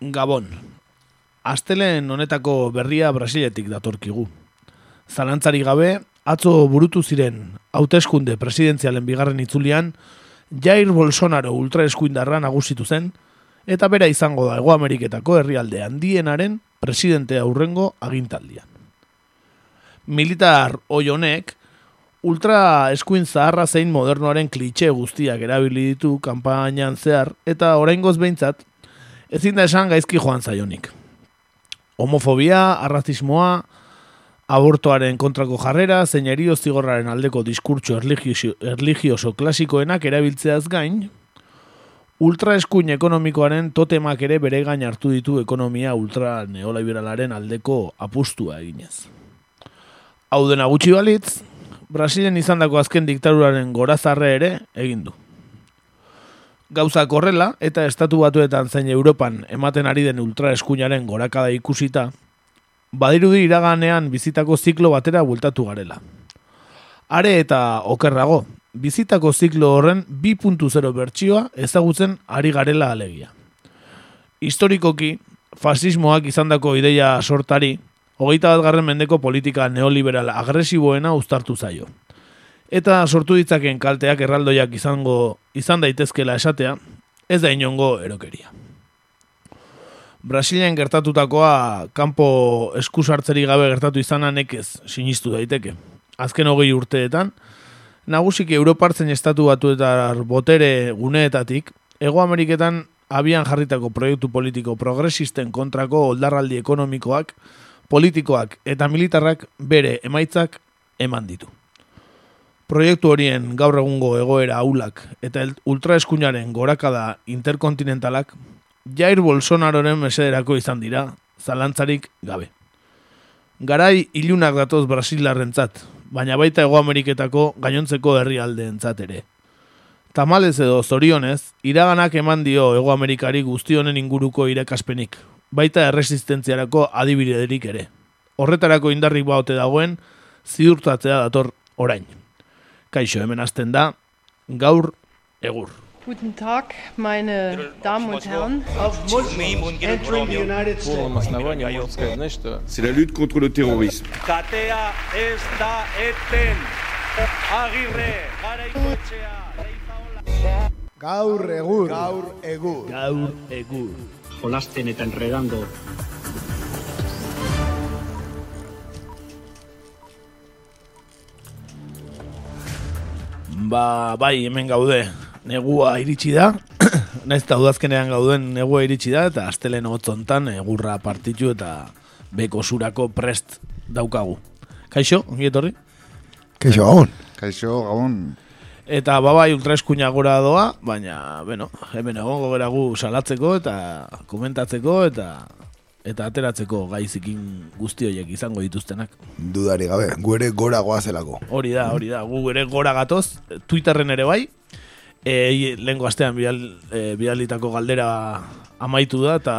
Gabon. Aztelen honetako berria Brasiletik datorkigu. Zalantzari gabe, atzo burutu ziren hauteskunde presidentzialen bigarren itzulian, Jair Bolsonaro ultraeskuindarra nagusitu zen, eta bera izango da Ego Ameriketako herrialde handienaren presidente aurrengo agintaldian. Militar honek ultra eskuin zaharra zein modernoaren klitxe guztiak erabili ditu kanpainan zehar, eta oraingoz behintzat, ezin da esan gaizki joan zaionik. Homofobia, arrazismoa, abortoaren kontrako jarrera, zein erio zigorraren aldeko diskurtso erligioso, erligioso klasikoenak erabiltzeaz gain, ultraeskuin ekonomikoaren totemak ere bere gain hartu ditu ekonomia ultra neoliberalaren aldeko apustua eginez. Hau dena gutxi balitz, Brasilen izandako azken diktaduraren gorazarre ere egin du. Gauza korrela eta estatu batuetan zein Europan ematen ari den ultraeskuinaren gorakada ikusita, badirudi iraganean bizitako ziklo batera bultatu garela. Are eta okerrago, bizitako ziklo horren 2.0 bertsioa ezagutzen ari garela alegia. Historikoki, fasismoak izandako ideia sortari, hogeita bat garren mendeko politika neoliberal agresiboena uztartu zaio. Eta sortu ditzaken kalteak erraldoiak izango izan daitezkela esatea, ez da inongo erokeria. Brasilean gertatutakoa kanpo eskusartzeri gabe gertatu izana nekez sinistu daiteke. Azken hogei urteetan, nagusiki Europartzen estatu batu botere guneetatik, Ego Ameriketan abian jarritako proiektu politiko progresisten kontrako oldarraldi ekonomikoak, politikoak eta militarrak bere emaitzak eman ditu. Proiektu horien gaur egungo egoera aulak eta ultraeskuinaren gorakada interkontinentalak Jair Bolsonaroren mesederako izan dira, zalantzarik gabe. Garai ilunak datoz Brasilarrentzat, baina baita Ego Ameriketako gainontzeko herrialdeentzat ere. Tamalez edo zorionez, iraganak eman dio Ego Amerikari guzti honen inguruko irakaspenik, baita erresistentziarako adibidederik ere. Horretarako indarrik baute dagoen, ziurtatzea dator orain. Kaixo, hemen hasten da, gaur egur. Guten Tag, meine Damen und Herren. Entering the United States. C'est la lutte contre le terrorisme. Katea ez da eten. Agirre, garaikotxea, leizaola. Gaur egur. Gaur egur. Gaur egur. Jolasten eta enredando Ba, bai, hemen gaude, negua iritsi da, naiz eta udazkenean gauden negua iritsi da, eta astelen hotzontan egurra partitu eta beko surako prest daukagu. Kaixo, ongi etorri? Keixo, gabon. Kaixo, gabon. Eta babai ultraeskuina gora doa, baina, bueno, hemen egongo gera gu salatzeko eta komentatzeko eta eta ateratzeko gaizikin guzti horiek izango dituztenak. Dudari gabe, gu ere gora goazelako. Hori da, hori da, gu ere gora gatoz, Twitterren ere bai, e, lehenko astean bidal, e, bidalitako galdera amaitu da, eta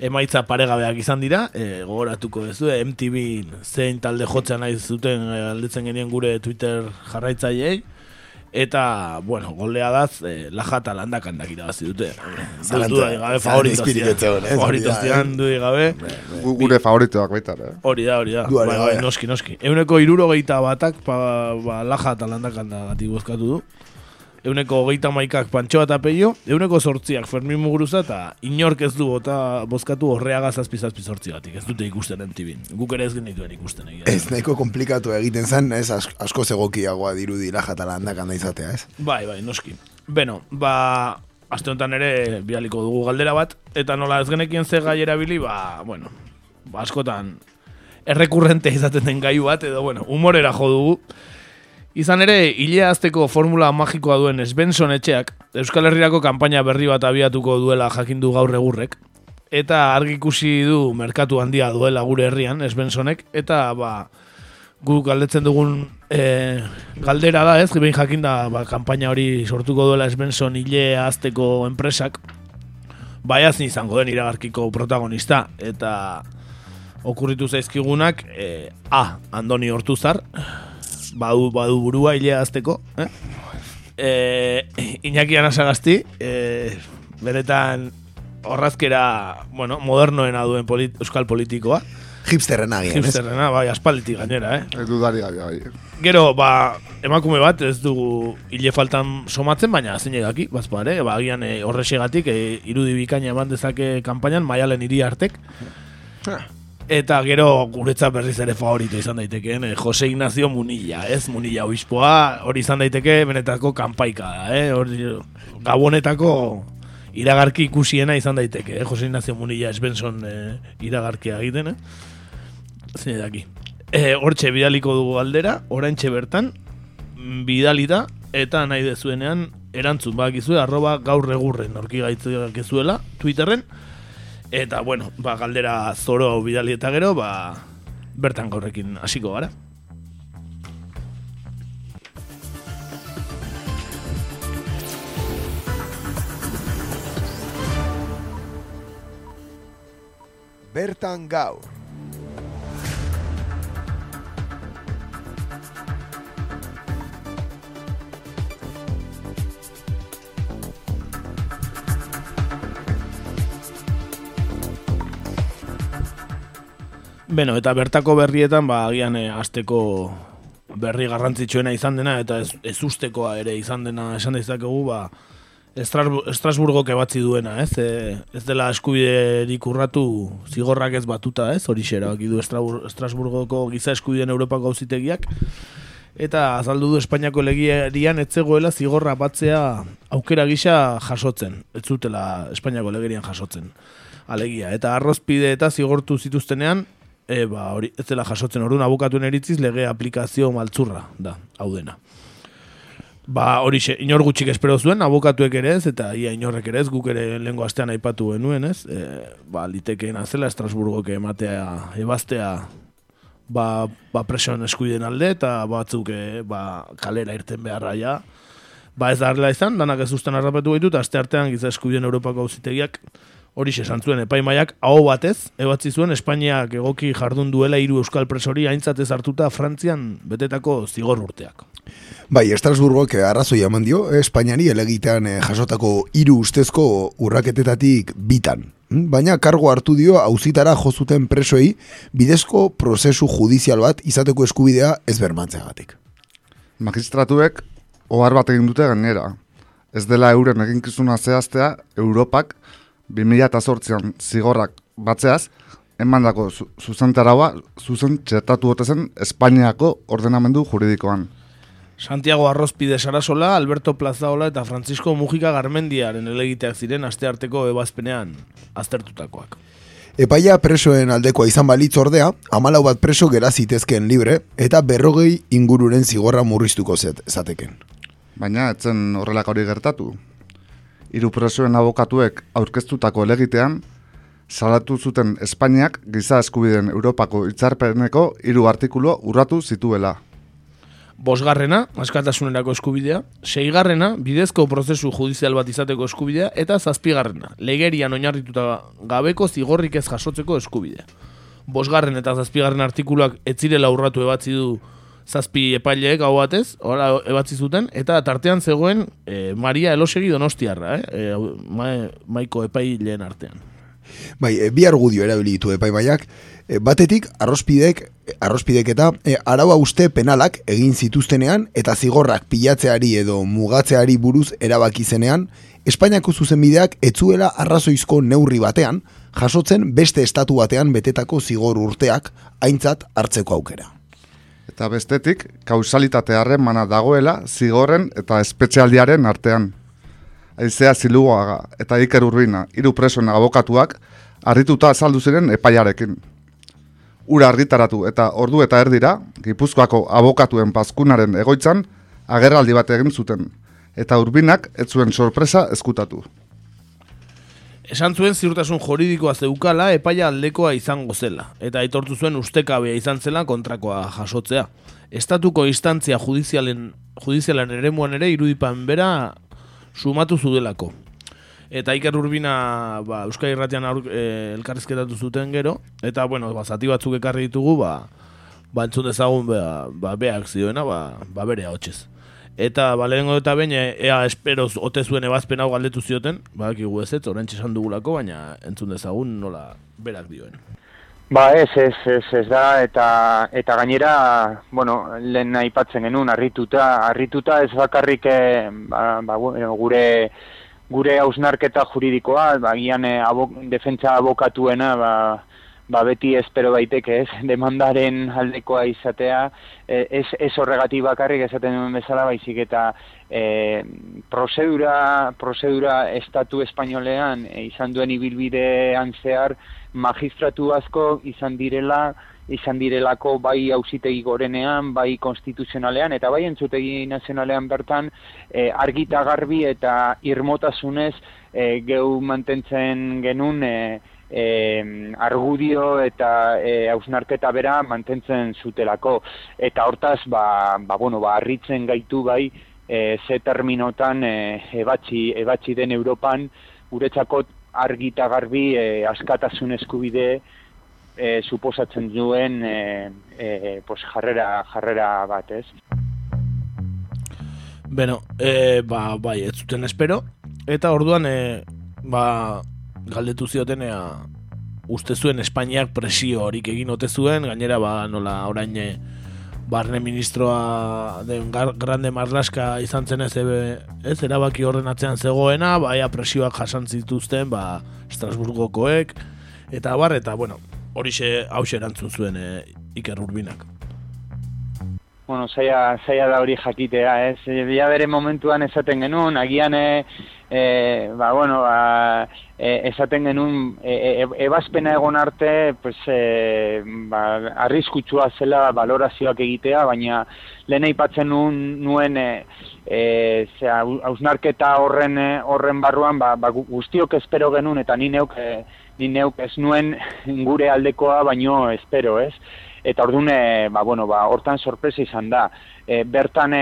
emaitza paregabeak izan dira, e, gogoratuko ez du, MTV zein talde jotzea nahi zuten e, aldetzen genien gure Twitter jarraitzaileei, eta, bueno, goldea daz, e, laja eta landakan irabazi dute. Zalantza- Duda gabe, zalantza izpirik ez zegoen, ez? favoritoz Hori da, dian, dudik gabe. Gu, gure favoritoak baita, eh? Hori da, hori da. Bai, bai, gabe. noski, noski. Euneko irurogeita batak, pa, ba, laja eta da gati bozkatu du. Euneko hogeita maikak pantxoa eta peio, euneko sortziak Fermin Muguruza eta inork ez du bota bozkatu horreaga zazpi zazpi sortzi batik. Ez dute ikusten entibin. Guk ere ez genituen ikusten egia. Ez nahiko komplikatu egiten zen, ez as, asko zegokiagoa dirudi lajata landakan da izatea, ez? Bai, bai, noski. Beno, ba, aste honetan ere bialiko dugu galdera bat, eta nola ez genekien ze gai erabili, ba, bueno, ba, askotan errekurrente izaten den gai bat, edo, bueno, humorera jo dugu. Izan ere, hilea azteko formula magikoa duen Svensson etxeak, Euskal Herriako kanpaina berri bat abiatuko duela jakindu gaur egurrek, eta argi ikusi du merkatu handia duela gure herrian, Svenssonek, eta ba, guk galdetzen dugun e, galdera da, ez, behin jakinda ba, kanpaina hori sortuko duela Svensson hilea azteko enpresak, baiaz izango den iragarkiko protagonista, eta okurritu zaizkigunak, e, A, Andoni Hortuzar, badu, badu burua hilea azteko, eh? E, Iñaki Anasagasti, e, beretan horrazkera, bueno, modernoena duen polit, euskal politikoa. Hipsterren agian, ez? Hipsterrena, bai, aspalditik gainera, eh? Ez dudari gabe, bai. Gero, ba, emakume bat ez dugu hile faltan somatzen, baina zein daki, bazpare, ba, agian e, horrexegatik e, irudi bikaina eman dezake kanpainan, maialen hiri artek. Eta gero guretzat berriz ere favorito izan daitekeen, eh, Jose Ignacio Munilla, ez? Munilla obispoa, hori izan daiteke benetako kanpaika da, eh? Hori, gabonetako iragarki ikusiena izan daiteke, eh? Jose Ignacio Munilla ez Benson eh, iragarkia egiten, eh? Zein daki. E, hortxe bidaliko dugu aldera, oraintxe bertan, bidalita, eta nahi dezuenean, erantzun bakizue, arroba gaur egurren, orki gaitzak ezuela, Twitterren, eta, bueno, ba, galdera zoro hau bidali eta gero, ba, bertan gaurrekin hasiko gara. Bertan gaur. Beno, eta bertako berrietan, ba, agian e, azteko berri garrantzitsuena izan dena, eta ez, ez ustekoa ere izan dena esan dezakegu, ba, Estrasbu- Estrasburgok ebatzi duena, ez? E, ez dela eskubiderik urratu zigorrak ez batuta, ez? Hori erabaki du Estrasburgoko giza eskubideen Europako auzitegiak eta azaldu du Espainiako legiarian ez zegoela zigorra batzea aukera gisa jasotzen. Ez zutela Espainiako legerian jasotzen. Alegia, eta arrozpide eta zigortu zituztenean, e, ba, hori, ez dela jasotzen. Orduan abokatuen eritziz lege aplikazio maltzurra da, hau dena. Ba, hori inor gutxik espero zuen, abokatuek ere ez, eta ia inorrek ere ez, guk ere lehengo astean aipatu genuen ez, e, ba, litekeena zela Estrasburgoke ematea, ebaztea, ba, ba presoen eskuiden alde, eta batzuk e, ba, kalera irten beharra ja, ba ez da harrela izan, danak ez usten harrapetu gaitu, eta aste artean giza eskubideen Europako auzitegiak hori esan zuen epaimaiak aho batez, ebatzi zuen Espainiak egoki jardun duela hiru euskal presori aintzatez hartuta Frantzian betetako zigor urteak. Bai, Estrasburgok eh, arrazoi eman dio, Espainiari elegitean eh, jasotako hiru ustezko urraketetatik bitan. Mm, Baina kargo hartu dio auzitara jozuten presoei bidezko prozesu judizial bat izateko eskubidea ez bermatzeagatik. Magistratuek ohar bat egin dute gainera. Ez dela euren eginkizuna zehaztea Europak 2008an zigorrak batzeaz, emandako zu, zuzentaraua zuzen txertatu zen Espainiako ordenamendu juridikoan. Santiago Arrozpide Sarasola, Alberto Plazaola eta Francisco Mujica Garmendiaren elegiteak ziren astearteko ebazpenean aztertutakoak. Epaia presoen aldekoa izan balitz ordea, amalau bat preso gera zitezkeen libre eta berrogei ingururen zigorra murriztuko zet, zateken. Baina etzen horrelak hori gertatu. Hiru presoen abokatuek aurkeztutako elegitean, salatu zuten Espainiak giza eskubideen Europako hitzarpeneko hiru artikulu urratu zituela. Bosgarrena, askatasunerako eskubidea, seigarrena, bidezko prozesu judizial bat izateko eskubidea, eta zazpigarrena, legerian oinarrituta gabeko zigorrik ez jasotzeko eskubidea. Bosgarren eta zazpigarren artikuluak ez zirela urratu ebatzi du zazpi epaileek hau batez, hola ebatzi zuten, eta tartean zegoen e, Maria Elosegi Donostiarra, eh? E, ma, maiko epaileen artean. Bai, e, bi argudio erabili ditu epaimaiak, e, batetik arrospidek, arrospidek eta e, araua uste penalak egin zituztenean eta zigorrak pilatzeari edo mugatzeari buruz erabaki zenean, Espainiako zuzenbideak etzuela arrazoizko neurri batean, jasotzen beste estatu batean betetako zigor urteak aintzat hartzeko aukera. Eta bestetik, kausalitate harremana dagoela zigorren eta espetxealdiaren artean. Aizea ziluaga eta Iker Urbina, hiru presoen abokatuak, harrituta azaldu ziren epaiarekin. Ura argitaratu eta ordu eta erdira, Gipuzkoako abokatuen paskunaren egoitzan, agerraldi bat egin zuten, eta Urbinak ez zuen sorpresa eskutatu. Esan zuen ziurtasun juridikoa zeukala epaia aldekoa izango zela, eta aitortu zuen ustekabea izan zela kontrakoa jasotzea. Estatuko instantzia judizialen, judizialen eremuan ere irudipan bera sumatu zudelako. Eta Iker Urbina ba, Euskal Irratian aur, e, elkarrizketatu zuten gero, eta bueno, ba, zati batzuk ekarri ditugu, ba, ba entzun dezagun ba, ba, beak zioena, ba, ba bere hotzez. Eta balengo eta bain, ea esperoz ote zuen ebazpen hau galdetu zioten, badakigu ez ez, orain esan dugulako, baina entzun dezagun nola berak dioen. Ba ez, ez, ez, ez da, eta, eta gainera, bueno, lehen aipatzen genuen, harrituta, harrituta ez bakarrik eh, ba, ba, gure gure hausnarketa juridikoa, ba, gian eh, abok, defentsa abokatuena, ba, ba beti espero daiteke ez, demandaren aldekoa izatea, e, ez, ez horregatik bakarrik esaten duen bezala, baizik eta e, prozedura, prozedura estatu espainolean e, izan duen ibilbidean zehar, magistratu asko izan direla, izan direlako bai auzitegi gorenean, bai konstituzionalean, eta bai entzutegi nazionalean bertan, e, argita garbi eta irmotasunez e, geu mantentzen genuen e, e, argudio eta e, hausnarketa bera mantentzen zutelako. Eta hortaz, ba, ba, bueno, ba, arritzen gaitu bai, e, ze terminotan e, ebatzi, ebatzi den Europan, guretzako argita garbi e, askatasun eskubide e, suposatzen duen e, e, pues jarrera, jarrera bat, ez? Beno, e, ba, bai, ez zuten espero, eta orduan, e, ba, galdetu zioten, uste zuen Espainiak presio horik egin ote zuen, gainera, ba, nola, orain, e, barne ministroa den grande marlaska izan zen ez, ez erabaki horren atzean zegoena, baia presioak jasan zituzten, ba, Estrasburgokoek, eta bar, eta, bueno, hori xe hause erantzun zuen e, Iker Urbinak. Bueno, zaila, zaila da hori jakitea, ez? Bia bere momentuan esaten genuen, agian, e, e, ba, bueno, ba, e, esaten genuen e, e, ebazpena egon arte pues, e, ba, arriskutsua zela valorazioak egitea, baina lehen aipatzen nuen, nuen e, hausnarketa horren horren barruan ba, ba, guztiok espero genuen eta ni neuk, e, ni neuk ez nuen gure aldekoa baino espero, ez? Eta orduan, ba, bueno, ba, hortan sorpresa izan da. E, bertan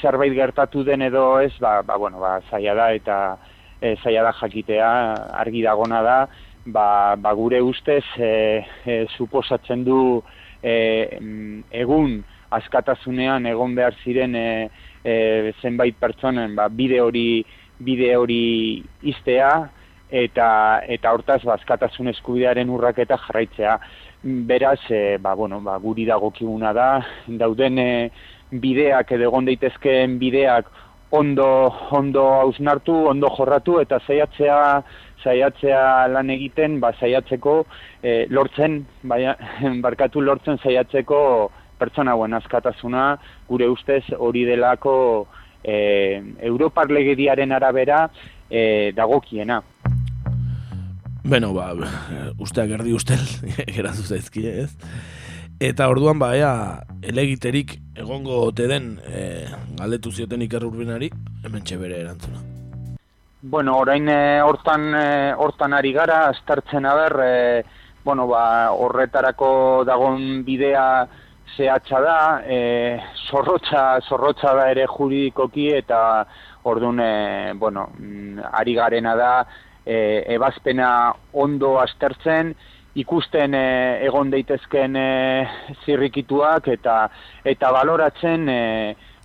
zerbait gertatu den edo ez, ba, ba, bueno, ba, zaila da eta e, zaila da jakitea, argi dagona da, ba, ba gure ustez e, e, suposatzen du e, egun askatasunean egon behar ziren e, e, zenbait pertsonen ba, bide hori bide hori iztea eta eta hortaz ba, askatasun eskubidearen urraketa jarraitzea. Beraz, e, ba, bueno, ba, guri dagokiguna da, dauden e, bideak edo egon daitezkeen bideak ondo ondo ausnartu, ondo jorratu eta saiatzea saiatzea lan egiten, ba saiatzeko e, lortzen, baina barkatu lortzen saiatzeko pertsona hauen askatasuna, gure ustez hori delako e, Europar legediaren arabera e, dagokiena. Beno, ba, usteak erdi ustel, geratzu zaizkie, ez? Eta orduan ba ea elegiterik egongo ote den e, galdetu zioten Iker Urbinari hementxe bere erantzuna. Bueno, orain e, hortan e, hortan ari gara astartzen aber e, bueno, ba, horretarako dagon bidea zehatza da, e, zorrotza, zorrotza da ere juridikoki eta orduan e, bueno, mm, ari garena da e, ebazpena ondo astertzen, ikusten e, egon daitezken e, zirrikituak eta eta baloratzen e,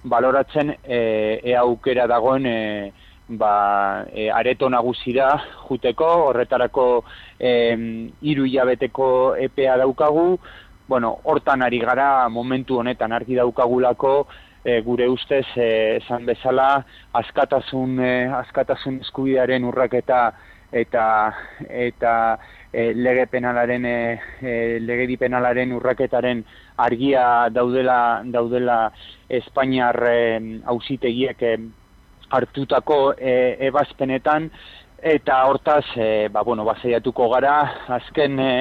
baloratzen e, e aukera dagoen e, ba, e, areto nagusira juteko horretarako e, iru hilabeteko EPA daukagu. Bueno, hortan ari gara momentu honetan argi daukagulako e, gure ustez esan bezala askatasun, e, askatasun eskubidearen urraketa eta eta e, lege penalaren e, e, legedi penalaren urraketaren argia daudela daudela Espainiar auzitegiek e, hartutako e, ebazpenetan. Eta hortaz e, ba bueno basaiatuko gara azken e,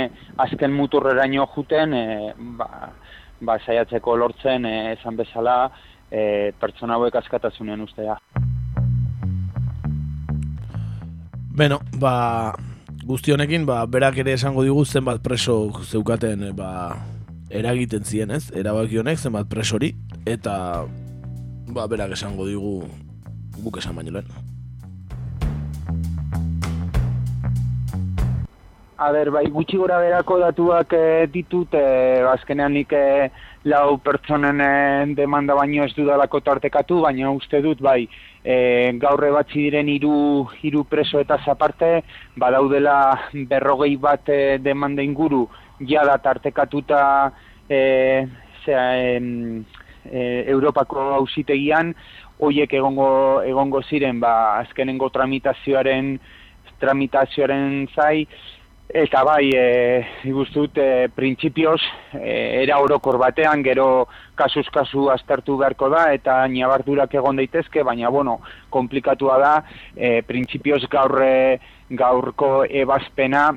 azken muturreraino joeten e, ba, ba saiatzeko lortzen esan bezala e, pertsona hauek askatasunen ustea. Beno, ba, guzti honekin, ba, berak ere esango digu zenbat preso zeukaten e, ba, eragiten zien, ez? Erabaki honek zenbat presori eta ba, berak esango digu guk esan baino lehen. A ber, bai, gutxi gora berako datuak e, ditut, e, azkenean nik e, lau pertsonen demanda baino ez dudalako tartekatu, baina uste dut, bai, e, gaur ebatzi diren hiru hiru preso eta zaparte, badaudela berrogei bat e, demanda inguru, jada tartekatuta e, zera, e, e, Europako hausitegian, hoiek egongo, egongo ziren, ba, azkenengo tramitazioaren tramitazioaren zai, Eta bai, e, igustut, e, printzipioz, e, era orokor batean, gero kasuz kasu aztertu beharko da, eta nabardurak egon daitezke, baina, bueno, komplikatua da, e, printzipioz gaur, e, gaurko ebazpena,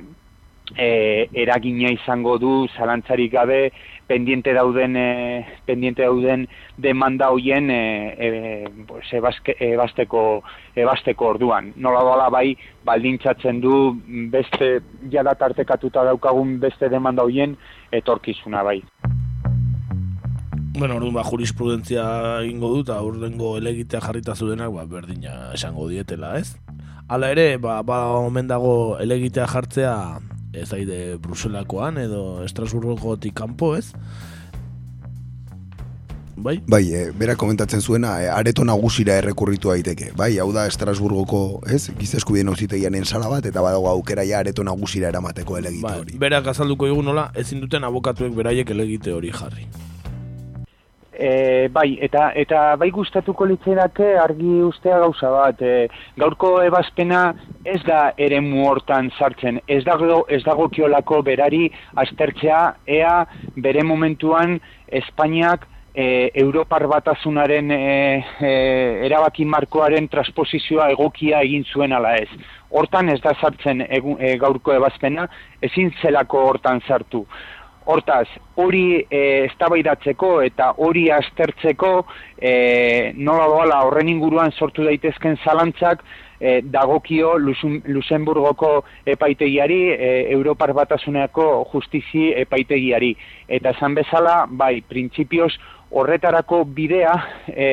e, eragina izango du zalantzarik gabe pendiente dauden e, pendiente dauden demanda hoien e, e, pues, ebazke, ebazteko ebazteko orduan nola dola bai baldintzatzen du beste jada tartekatuta daukagun beste demanda hoien etorkizuna bai Bueno, orduan ba, jurisprudentzia ingo dut, aurrengo elegitea jarrita zudenak, ba, berdina esango dietela, ez? Hala ere, ba, ba omen dago elegitea jartzea ez aide Bruselakoan edo Estrasburgotik kanpo, ez? Bai? Bai, e, bera komentatzen zuena, e, areto nagusira errekurritu daiteke. Bai, hau da Estrasburgoko, ez, gizesku bien ausitegianen sala bat, eta badago aukera ja areto nagusira eramateko elegite bai, hori. Berak azalduko egun nola, ezin duten abokatuek beraiek elegite hori jarri. E, bai, eta eta bai gustatuko litzenake argi ustea gauza bat. E, gaurko ebazpena ez da eremu hortan sartzen. Ez dago ez dagokiolako berari aztertzea ea bere momentuan Espainiak e, Europar batasunaren e, e, erabaki markoaren transposizioa egokia egin zuen ala ez. Hortan ez da sartzen e, gaurko ebazpena, ezin zelako hortan sartu. Hortaz, hori e, eztabaidatzeko eta hori aztertzeko e, nola doala horren inguruan sortu daitezken zalantzak e, dagokio Luxemburgoko epaitegiari, e, Europar Batasuneako justizi epaitegiari. Eta esan bezala, bai, printzipioz horretarako bidea e,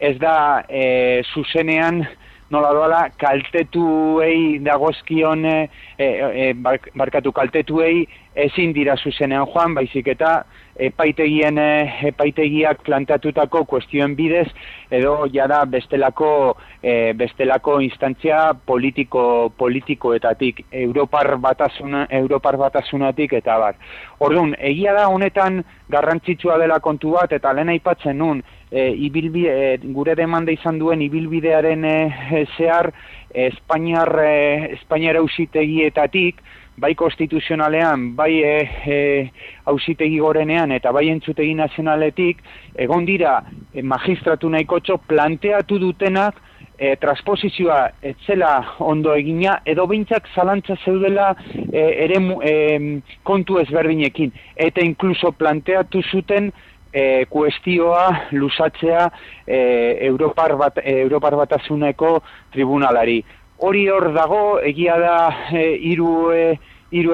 ez da e, zuzenean nola doala kaltetuei dagozkion e, e, barkatu kaltetuei ezin dira zuzenean joan, baizik eta epaitegien epaitegiak planteatutako kuestioen bidez edo jada bestelako e, bestelako instantzia politiko politikoetatik Europar batasuna Europar batasunatik eta bar. Orduan, egia da honetan garrantzitsua dela kontu bat eta lehen aipatzen nun e, ibilbide, gure demanda izan duen ibilbidearen e, zehar Espainiar e, Espainiar ausitegietatik bai konstituzionalean, bai hausitegi e, gorenean eta bai entzutegi nazionaletik, egon dira e, magistratu nahikotxo planteatu dutenak e, transposizioa etzela ondo egina, edo bintzak zalantza zeudela e, ere e, kontu ezberdinekin. Eta inkluso planteatu zuten e, kuestioa lusatzea e, Europar, bat, e, Europar batazuneko tribunalari. Hori hor dago, egia da e, iru, e,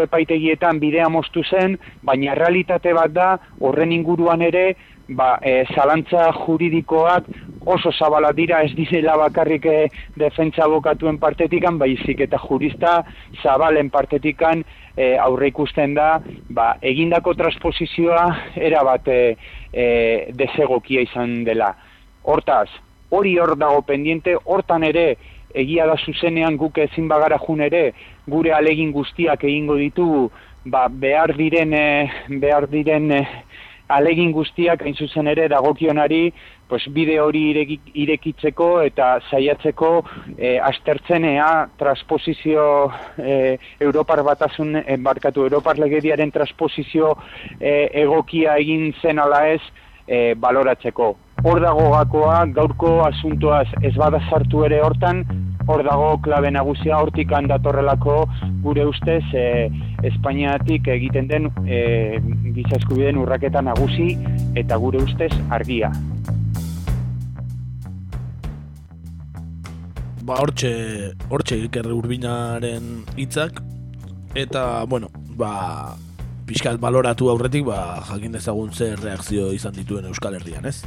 epaitegietan bidea moztu zen, baina realitate bat da, horren inguruan ere, ba, e, zalantza juridikoak oso zabala dira ez dizela bakarrik e, defentsa abokatuen partetikan, baizik eta jurista zabalen partetikan e, aurre ikusten da, ba, egindako transposizioa erabat e, e, desegokia izan dela. Hortaz, hori hor dago pendiente, hortan ere, egia da zuzenean guk ezin bagara jun ere gure alegin guztiak egingo ditugu ba, behar diren eh, behar diren e, alegin guztiak hain zuzen ere dagokionari pues, bide hori irekitzeko eta saiatzeko e, astertzenea transposizio e, Europar batasun embarkatu Europar legediaren transposizio egokia egin zen ala ez e, baloratzeko. Hor dago gakoa, gaurko asuntoaz ez bada sartu ere hortan, hor dago klabe nagusia hortik handatorrelako gure ustez e, Espainiatik egiten den e, giza eskubideen urraketa nagusi eta gure ustez argia. Ba, hortxe, hortxe ikerre urbinaren hitzak eta, bueno, ba, pixkat baloratu aurretik, ba, jakin dezagun zer reakzio izan dituen Euskal Herrian, ez?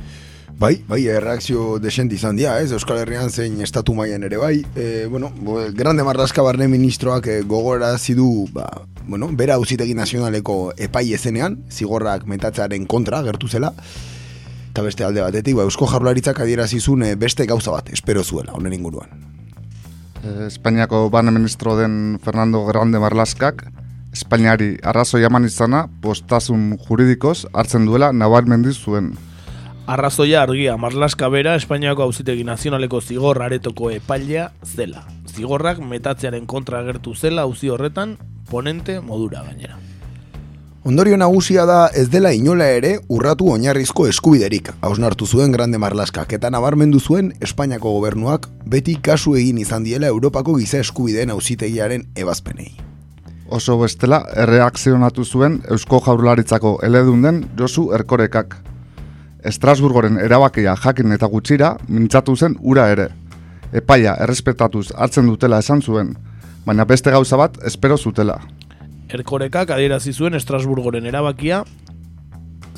Bai, bai, erreakzio desent izan dira, ez, Euskal Herrian zein estatu mailan ere bai. E, bueno, bo, Grande Marlaska barne ministroak e, gogora zidu, ba, bueno, bera auzitegi nazionaleko epai ezenean, zigorrak metatzearen kontra gertu zela. Eta beste alde batetik, ba, Eusko Jaurlaritzak adierazizun e, beste gauza bat, espero zuela, honen inguruan. Eh, Espainiako bane ministro den Fernando Grande Marlaskak, Espainiari arrazoi eman izana, postasun juridikoz hartzen duela nabarmendu zuen. Arrazoia argia, Marlaska bera Espainiako auzitegi nazionaleko zigor aretoko epailea zela. Zigorrak metatzearen kontra agertu zela auzi horretan, ponente modura gainera. Ondorio nagusia da ez dela inola ere urratu oinarrizko eskubiderik. Hausnartu zuen Grande Marlaskak eta nabarmendu zuen Espainiako gobernuak beti kasu egin izan diela Europako giza eskubideen auzitegiaren ebazpenei. Oso bestela, erreakzionatu zuen Eusko Jaurlaritzako eledun den Josu Erkorekak. Estrasburgoren erabakia jakin eta gutxira mintzatu zen ura ere. Epaia errespetatuz hartzen dutela esan zuen, baina beste gauza bat espero zutela. Erkorekak adierazi zuen Estrasburgoren erabakia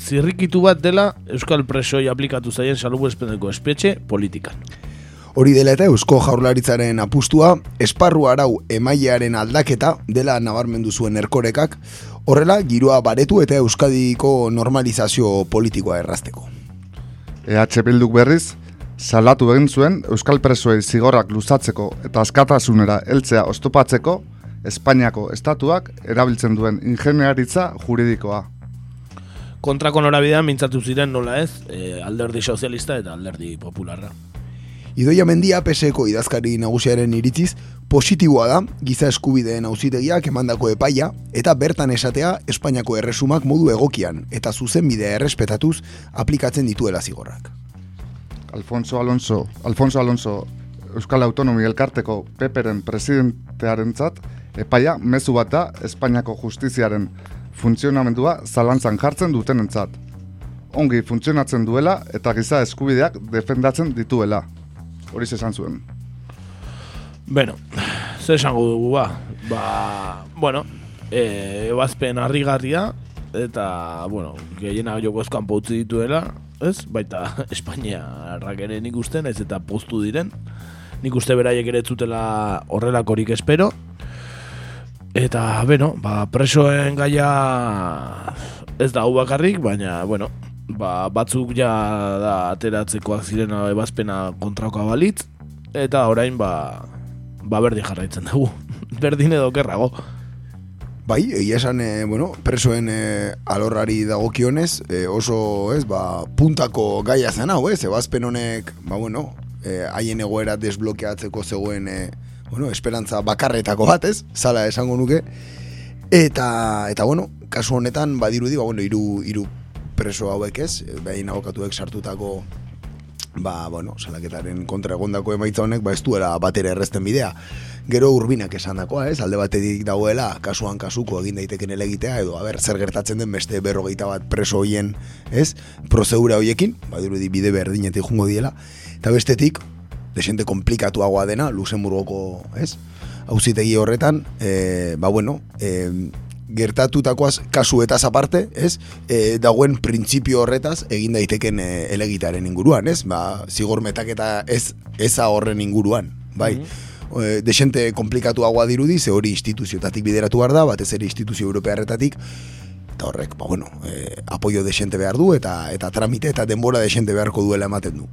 zirrikitu bat dela Euskal Presoi aplikatu zaien salbuespeneko espetxe politikan. Hori dela eta Eusko Jaurlaritzaren apustua, esparru arau emailearen aldaketa dela nabarmendu zuen erkorekak, horrela giroa baretu eta Euskadiko normalizazio politikoa errazteko. EH Bilduk berriz, salatu egin zuen Euskal Presoei zigorrak luzatzeko eta askatasunera heltzea oztopatzeko Espainiako estatuak erabiltzen duen ingeniaritza juridikoa. Kontrako norabidean mintzatu ziren nola ez, e, alderdi sozialista eta alderdi popularra. Idoia mendia PSeko idazkari nagusiaren iritziz, positiboa da giza eskubideen auzitegiak emandako epaia eta bertan esatea Espainiako erresumak modu egokian eta zuzenbidea errespetatuz aplikatzen dituela zigorrak. Alfonso Alonso, Alfonso Alonso Euskal Autonomi Elkarteko peperen presidentearentzat epaia mezu bat da Espainiako justiziaren funtzionamendua zalantzan jartzen dutenentzat. Ongi funtzionatzen duela eta giza eskubideak defendatzen dituela. Hori esan zuen. Bueno, zer esango dugu ba? Ba, bueno, e, ebazpen harrigarria eta, bueno, gehiena joko eskan utzi dituela, ez? Baita Espainia ere nik uste, ez eta postu diren. Nik uste beraiek ere zutela horrelakorik espero. Eta, bueno, ba, presoen gaia ez da hau bakarrik, baina, bueno, ba, batzuk ja da ateratzekoak ziren ebazpena kontrakoa balitz, eta orain, ba, ba berdin jarraitzen dugu. berdin edo kerrago. Bai, egia esan, e, bueno, presoen e, alorrari dagokionez, e, oso, ez, ba, puntako gaia zen hau, ez, ebazpen honek, ba, bueno, e, haien egoera desblokeatzeko zegoen, e, bueno, esperantza bakarretako bat, ez, zala esango nuke, eta, eta, bueno, kasu honetan, badirudi, ba, bueno, iru, iru preso hauek ez, behin abokatuek sartutako ba, bueno, salaketaren kontra egondako emaitza honek, ba, ez duela batera errezten bidea. Gero urbinak esan dakoa, ez, alde batetik dagoela, kasuan kasuko egin daiteken elegitea, edo, a ber, zer gertatzen den beste berrogeita bat preso hoien, ez, prozeura hoiekin, ba, dirudi bide berdinetik jungo diela, eta bestetik, desente komplikatuagoa dena, Luxemburgoko, ez, hauzitegi horretan, e, ba, bueno, e, gertatutakoaz kasuetaz aparte, ez? E, dagoen printzipio horretaz egin daiteken e, elegitaren inguruan, ez? Ba, zigor metaketa ez eza horren inguruan, bai. Mm -hmm. desente komplikatuagoa dirudi, ze hori instituzioetatik bideratu behar da, batez ere instituzio europearretatik, eta horrek, ba, bueno, e, apoio desente behar du, eta eta tramite eta denbora desente beharko duela ematen du.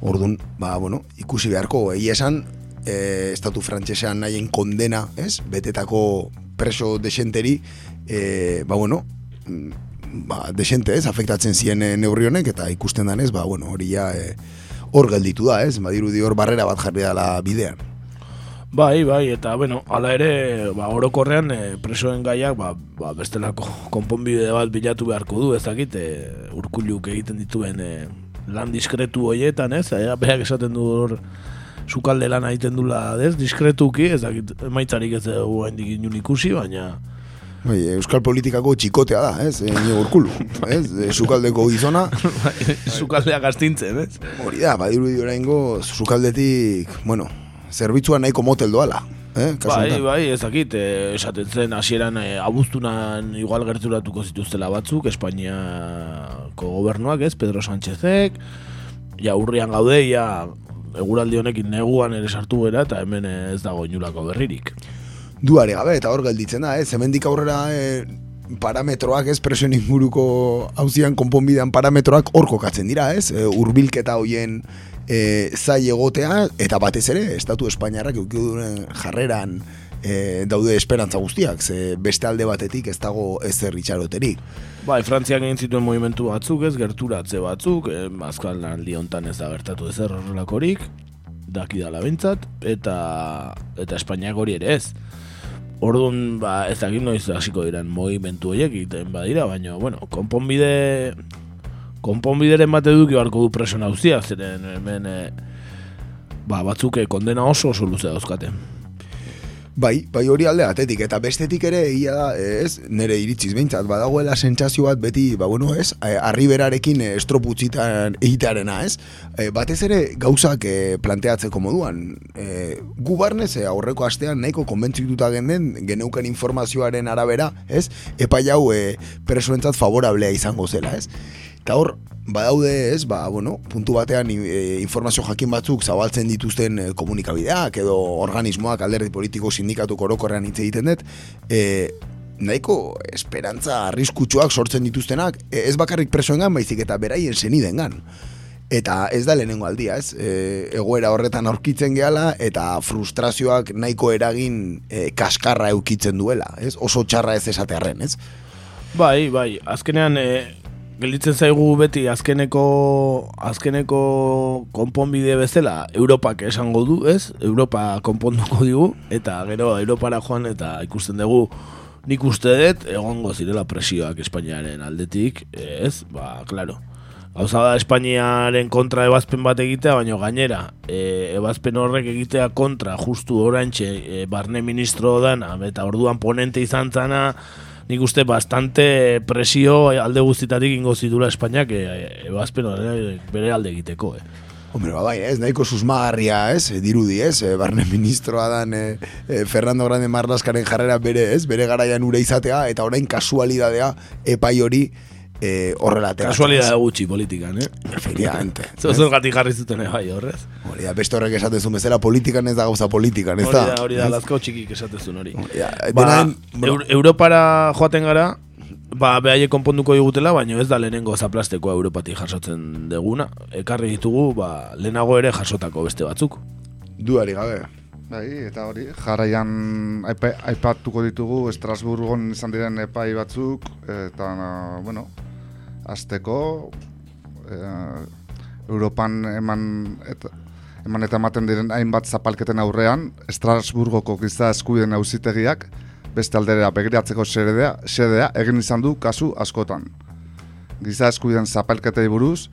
Orduan, ba, bueno, ikusi beharko, egi esan, e, estatu frantsesean nahien kondena, ez? Betetako preso desenteri, e, ba, bueno, mm, ba, desente ez, afektatzen ziren e, neurri honek, eta ikusten danez, ba, bueno, hori ja, e, hor gelditu da, ez, badirudi hor barrera bat jarri dela bidean. Bai, bai, eta, bueno, ala ere, ba, orokorrean, e, presoen gaiak, ba, ba, bestelako konponbide bat bilatu beharko du, ez dakit, e, urkuluk egiten dituen e, lan diskretu hoietan, ez, e, berak esaten du hor, sukalde lan egiten dula, ez, diskretuki, ez dakit, maitzarik ez dugu hendik inun ikusi, baina... Bai, Euskal politikako txikotea da, ez, e, urkulu, ez, e, sukaldeko gizona. Sukaldea gastintzen, ez? Hori da, badiru dioraingo, sukaldetik, bueno, zerbitzua nahiko motel doala. Eh, bai, bai, ez dakit, eh, esaten zen hasieran eh, abuztunan igual gerturatuko zituztela batzuk, Espainiako gobernuak, ez, Pedro Sánchezek, ja urrian gaude, ja eguraldi honekin neguan ere sartu gera, eta hemen eh, ez dago inulako berririk. Duare gabe, eta hor gelditzen da, ez? Hemendik aurrera e, parametroak, ez? Presioen inguruko hauzian konponbidean parametroak hor kokatzen dira, ez? E, urbilketa hoien e, zai egotea, eta batez ere, Estatu Espainiarrak eukiduen jarreran e, daude esperantza guztiak, ze beste alde batetik ez dago ezer itxaroterik. Bai, Frantziak egin zituen movimentu batzuk ez, gerturatze batzuk, eh, azkal aldi hontan ez da bertatu ezer horrelakorik, daki dala bintzat, eta, eta Espainiak hori ere ez. Orduan, ba, ez dakit noiz hasiko diren movimentu horiek egiten badira, baina, bueno, konponbide konponbideren bat eduki beharko du preso nauzia, zeren hemen e, ba, batzuk eh, kondena oso oso luze dauzkate. Bai, bai hori alde atetik, eta bestetik ere egia da, ez, nire iritziz behintzat, badagoela sentsazio bat beti, ba bueno, ez, eh, arriberarekin eh, estroputzitan egitearena, ez, e, batez ere gauzak e, planteatzeko moduan, e, gu barnez aurreko astean nahiko konbentzituta genden, geneuken informazioaren arabera, ez, epai hau e, presoentzat favorablea izango zela, ez, eta hor, badaude ez, ba, bueno, puntu batean e, informazio jakin batzuk zabaltzen dituzten e, komunikabideak edo organismoak alderdi politiko sindikatu korokorrean hitz egiten dut, e, nahiko esperantza arriskutsuak sortzen dituztenak, e, ez bakarrik presoengan baizik eta beraien senidengan. Eta ez da lehenengo aldia, ez? E, egoera horretan aurkitzen gehala eta frustrazioak nahiko eragin e, kaskarra eukitzen duela, ez? Oso txarra ez esatearren, ez? Bai, bai, azkenean e, gelditzen zaigu beti azkeneko azkeneko konponbide bezala Europak esango du, ez? Europa konponduko digu eta gero Europara joan eta ikusten dugu nik uste dut egongo zirela presioak Espainiaren aldetik, ez? Ba, claro. Gauza da Espainiaren kontra ebazpen bat egitea, baina gainera, e, ebazpen horrek egitea kontra justu orantxe e, barne ministro dana, eta orduan ponente izan zana, nik uste bastante presio alde guztitatik ingo zitula Espainiak e, ebazpen bere alde egiteko, eh. Hombre, ba, bai, ez, nahiko susmagarria, ez, dirudi, ez, e, barne ministroa dan e, e, Fernando Grande Marlaskaren jarrera bere, ez, bere garaian ure izatea, eta orain kasualidadea epai hori, eh, horrela ateratzen. Kasualidad gutxi politikan, eh? Efectivamente. Zer gati jarri zuten bai, horrez? Hori da, beste horrek esatezu bezala politikan ez da gauza politikan, ez da? Hori da, hori da, lazko txikik esatezun hori. Ja, ba, bueno, Europara joaten gara, ba, behaie konponduko digutela, baina ez da lehenengo zaplastekoa Europatik jasotzen deguna. Ekarri ditugu, ba, lehenago ere jasotako beste batzuk. Duari gabe. Bai, eta hori, jarraian aipa, aipatuko ditugu Estrasburgon izan diren epai batzuk, eta, bueno, azteko, eh, Europan eman eta, eman eta ematen diren hainbat zapalketen aurrean, Estrasburgoko giza eskubiden auzitegiak beste aldera begiratzeko xedea, xedea egin izan du kasu askotan. Giza eskubiden zapalketei buruz,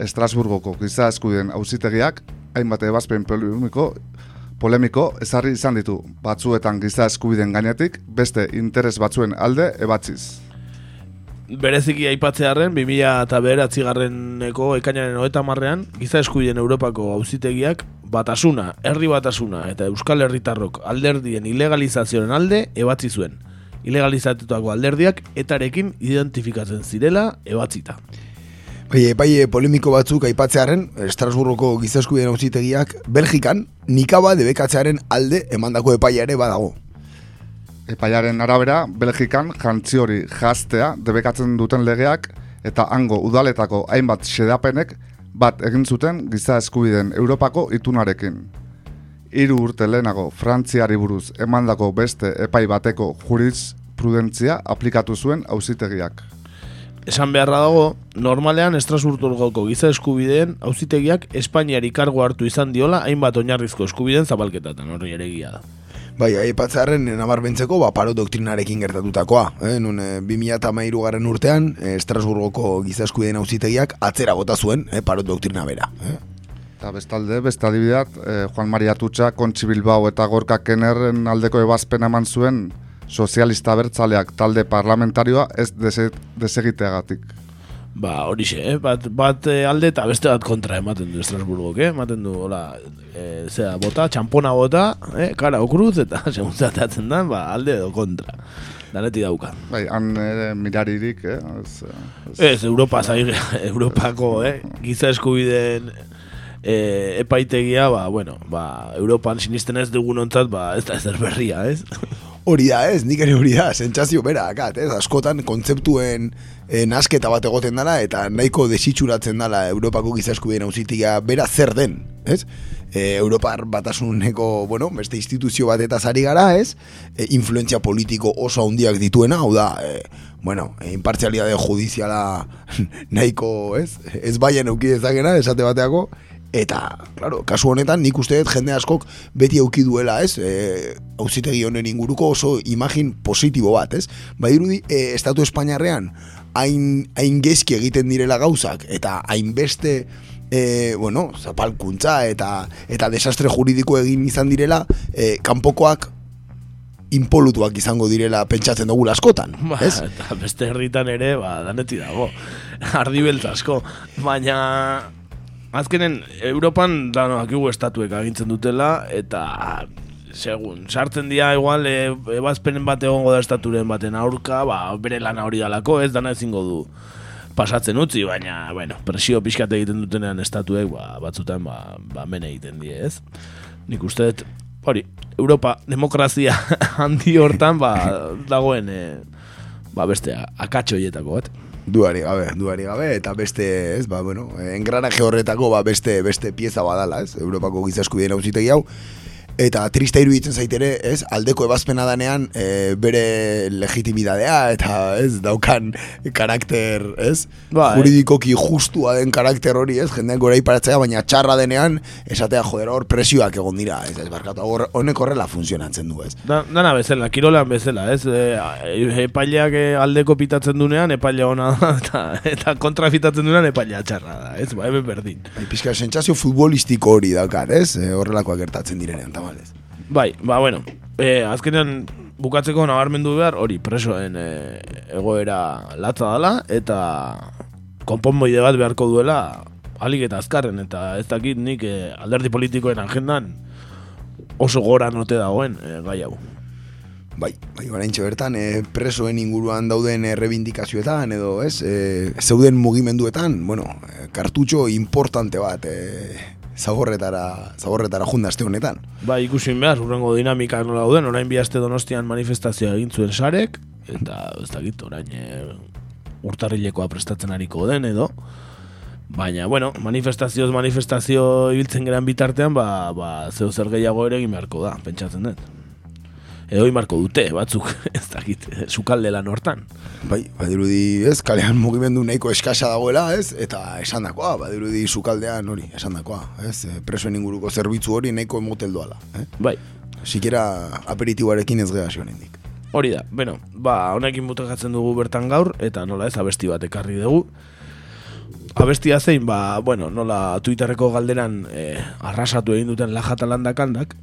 Estrasburgoko giza eskubiden auzitegiak hainbat ebazpen polemiko, polemiko ezarri izan ditu, batzuetan giza eskubiden gainetik, beste interes batzuen alde ebatziz bereziki aipatzearen 2000 eta beheratzi garreneko ekainaren hoeta marrean, giza eskubiden Europako auzitegiak batasuna, herri batasuna eta Euskal Herritarrok alderdien ilegalizazioaren alde ebatzi zuen. Ilegalizatutako alderdiak etarekin identifikatzen zirela ebatzita. Bai, epai polemiko batzuk aipatzearen, Estrasburgoko giza eskubiden auzitegiak Belgikan nikaba debekatzearen alde emandako epaia ere badago. Epaiaren arabera, Belgikan jantzi hori jaztea debekatzen duten legeak eta hango udaletako hainbat xedapenek bat egin zuten giza eskubiden Europako itunarekin. Hiru urte lehenago Frantziari buruz emandako beste epai bateko jurisprudentzia aplikatu zuen auzitegiak. Esan beharra dago, normalean Estrasburgoko giza eskubideen auzitegiak Espainiari kargo hartu izan diola hainbat oinarrizko eskubideen zabalketatan, hori ere da. Bai, aipatzaren nabar bentzeko, ba, paro doktrinarekin gertatutakoa. Eh? Nun, e, 2008 garen urtean, e, Estrasburgoko gizaskudeen auzitegiak atzera bota zuen, eh, paro doktrina bera. Eh? Eta bestalde, beste adibideat, eh, Juan Maria Tutxa, Kontsi Bilbao eta Gorka Kenerren aldeko ebazpen eman zuen sozialista bertzaleak talde parlamentarioa ez desegiteagatik. Ba, horixe, eh? bat, bat eh, alde eta beste bat kontra ematen du Estrasburgok, eh? ematen du, hola, eh, zera, bota, txampona bota, eh? kara okruz, eta segun zatatzen da, ba, alde edo kontra. Daneti dauka. Bai, han ere miraririk, eh? Ez, ez, Ez, Europa zai, Europako, eh? giza eskubideen eh, epaitegia, ba, bueno, ba, Europan sinisten ez dugun ontzat, ba, ez da ezer berria, ez? Hori da, ez, nik ere hori da, sentsazio bera, akat, ez, askotan kontzeptuen e, nasketa bat egoten dela, eta nahiko desitxuratzen dela Europako gizaskubien auzitia bera zer den, ez? E, Europar batasuneko, bueno, beste instituzio bat eta zari gara, ez? E, influentzia politiko oso handiak dituena, hau da, e, bueno, e, impartzialidade judiziala nahiko, ez? Ez baien euki dezakena, esate bateako, Eta, claro, kasu honetan nik uste dut jende askok beti auki duela, ez? E, auzitegi honen inguruko oso imagin positibo bat, ez? Ba dirudi, e, Estatu Espainiarrean hain, hain gezki egiten direla gauzak eta hainbeste e, bueno, zapalkuntza eta eta desastre juridiko egin izan direla, e, kanpokoak inpolutuak izango direla pentsatzen dugu askotan, Ba, ez? eta beste herritan ere, ba, daneti dago. Ardi asko. Baina, azkenen, Europan, dano, akigu estatuek agintzen dutela, eta segun, sartzen dira igual, e, ebazpenen bat egongo da estaturen baten aurka, ba, bere lana hori dalako, ez dana ezingo du pasatzen utzi, baina, bueno, presio pixkat egiten dutenean estatuek, ba, batzutan, ba, ba men egiten die, ez? Nik uste dut, hori, Europa demokrazia handi hortan, ba, dagoen, e, ba, beste akatxo hietako bat. Duari gabe, duari gabe, eta beste, ez, ba, bueno, engranaje horretako, ba, beste, beste pieza badala, ez, Europako gizaskubideen auzitegi hau, eta trista iruditzen zaitere, ez, aldeko ebazpena danean e, bere legitimidadea eta ez daukan karakter, ez, Bai. juridikoki justua den karakter hori, ez, jendean gora iparatzea, baina txarra denean, esatea, joder, hor presioak egon dira, ez, ez, barkatu, hor, honek horrela funtzionatzen du, ez. Da, dana bezala, kirolan bezala, ez? E, epaileak e, aldeko pitatzen dunean, epaile ona da, eta, eta kontra pitatzen dunean, epailea txarra da, ez? Ba, hemen berdin. Bai, pixka, sentsazio futbolistiko hori daukat, ez, e, horrelakoak gertatzen direnean, tamalez. Bai, ba, bueno, e, azkenean bukatzeko nabarmendu behar, hori, presoen e, egoera latza dela, eta konponboide bat beharko duela, alik eta azkarren, eta ez dakit nik e, alderdi politikoen agendan oso gora note dagoen e, gai hau. Bai, bai, oraintxe bertan, e, presoen inguruan dauden errebindikazioetan edo, ez, e, zeuden mugimenduetan, bueno, kartutxo importante bat, e, zagorretara, zagorretara jundazte honetan. Ba, ikusin behar, urrengo dinamika nola dauden, orain bihazte donostian manifestazioa egin zuen sarek, eta ez dakit, orain e, urtarrilekoa prestatzen ariko den edo, baina, bueno, manifestazioz manifestazio ibiltzen geran bitartean, ba, ba zeu zer gehiago ere egin beharko da, pentsatzen dut. Edo imarko dute, batzuk, ez dakit, sukalde lan hortan. Bai, badirudi, ez, kalean mugimendu nahiko eskasa dagoela, ez, eta esandakoa, badirudi sukaldean hori, esandakoa, ez, e, presoen inguruko zerbitzu hori nahiko emotel doala, eh? Bai, Sikera aperitiboarekin ez geha zionendik. hori da, bueno, ba, honekin butakatzen dugu bertan gaur, eta nola ez abesti bat ekarri dugu. Abestia zein, ba, bueno, nola Twitterreko galderan eh, arrasatu egin duten Lajatalanda kandak,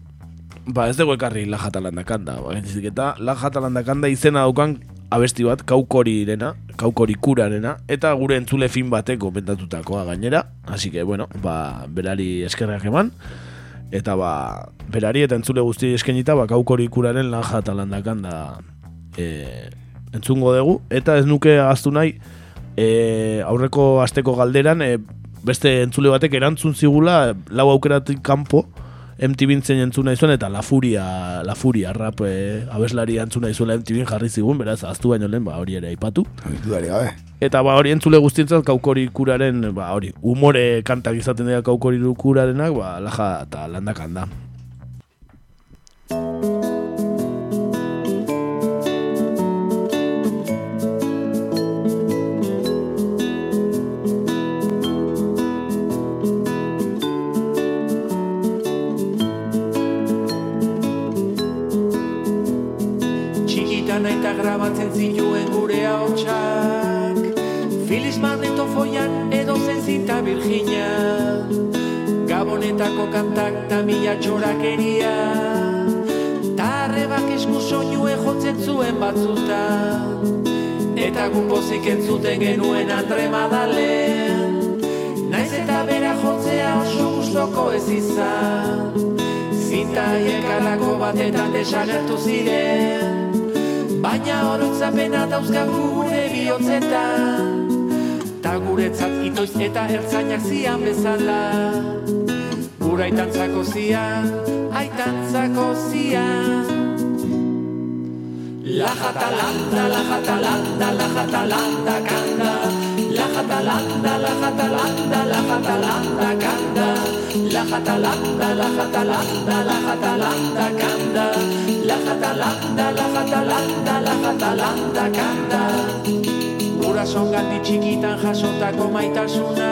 ba ez dugu ekarri Lajatalanda kanda, ba, gaizik eta Lajatalanda kanda izena daukan abesti bat kaukorirena, kaukorikurarena, eta gure entzule fin bateko bentatutakoa gainera, así que, bueno, ba, berari eskerrak eman, eta ba, berari eta entzule guzti eskenita, ba, kaukorikuraren Lajatalanda kanda e, entzungo dugu, eta ez nuke aztu nahi, e, aurreko asteko galderan, e, beste entzule batek erantzun zigula, lau aukeratik kanpo, MTV entzun nahi zuen, eta La Furia, La Furia rap e, abeslari entzun nahi zuela MTV jarri zigun, beraz, aztu baino lehen, ba, hori ere aipatu. Gabe. Eta ba, hori entzule guztientzat kaukori kuraren, ba, hori, umore kantak izaten dira kaukori kurarenak, ba, laja eta landakan da. Virginia. Gabonetako kantak ta mila txorakeria. Ta arrebak esku soinue jotzen zuen batzutan. Eta gu pozik entzuten genuen Andre Madalen. Naiz eta bera jotzea oso gustoko ez izan. Zinta haiek alako batetan desagertu ziren. Baina oroitzapena dauzkagu gure bihotzetan. Ta guretzat itoiz eta ertzainak zian bezala. Gura aitantzako zian, aitantzako zian. La jatalanda, la jatalanda, la jatalanda kanda. La jatalanda, la jatalanda, la jatalanda kanda. La jatalanda, la jatalanda, la jatalanda kanda. La jatalanda, la jatalanda, la jatalanda kanda Gurason gandi txikitan jasotako maitasuna.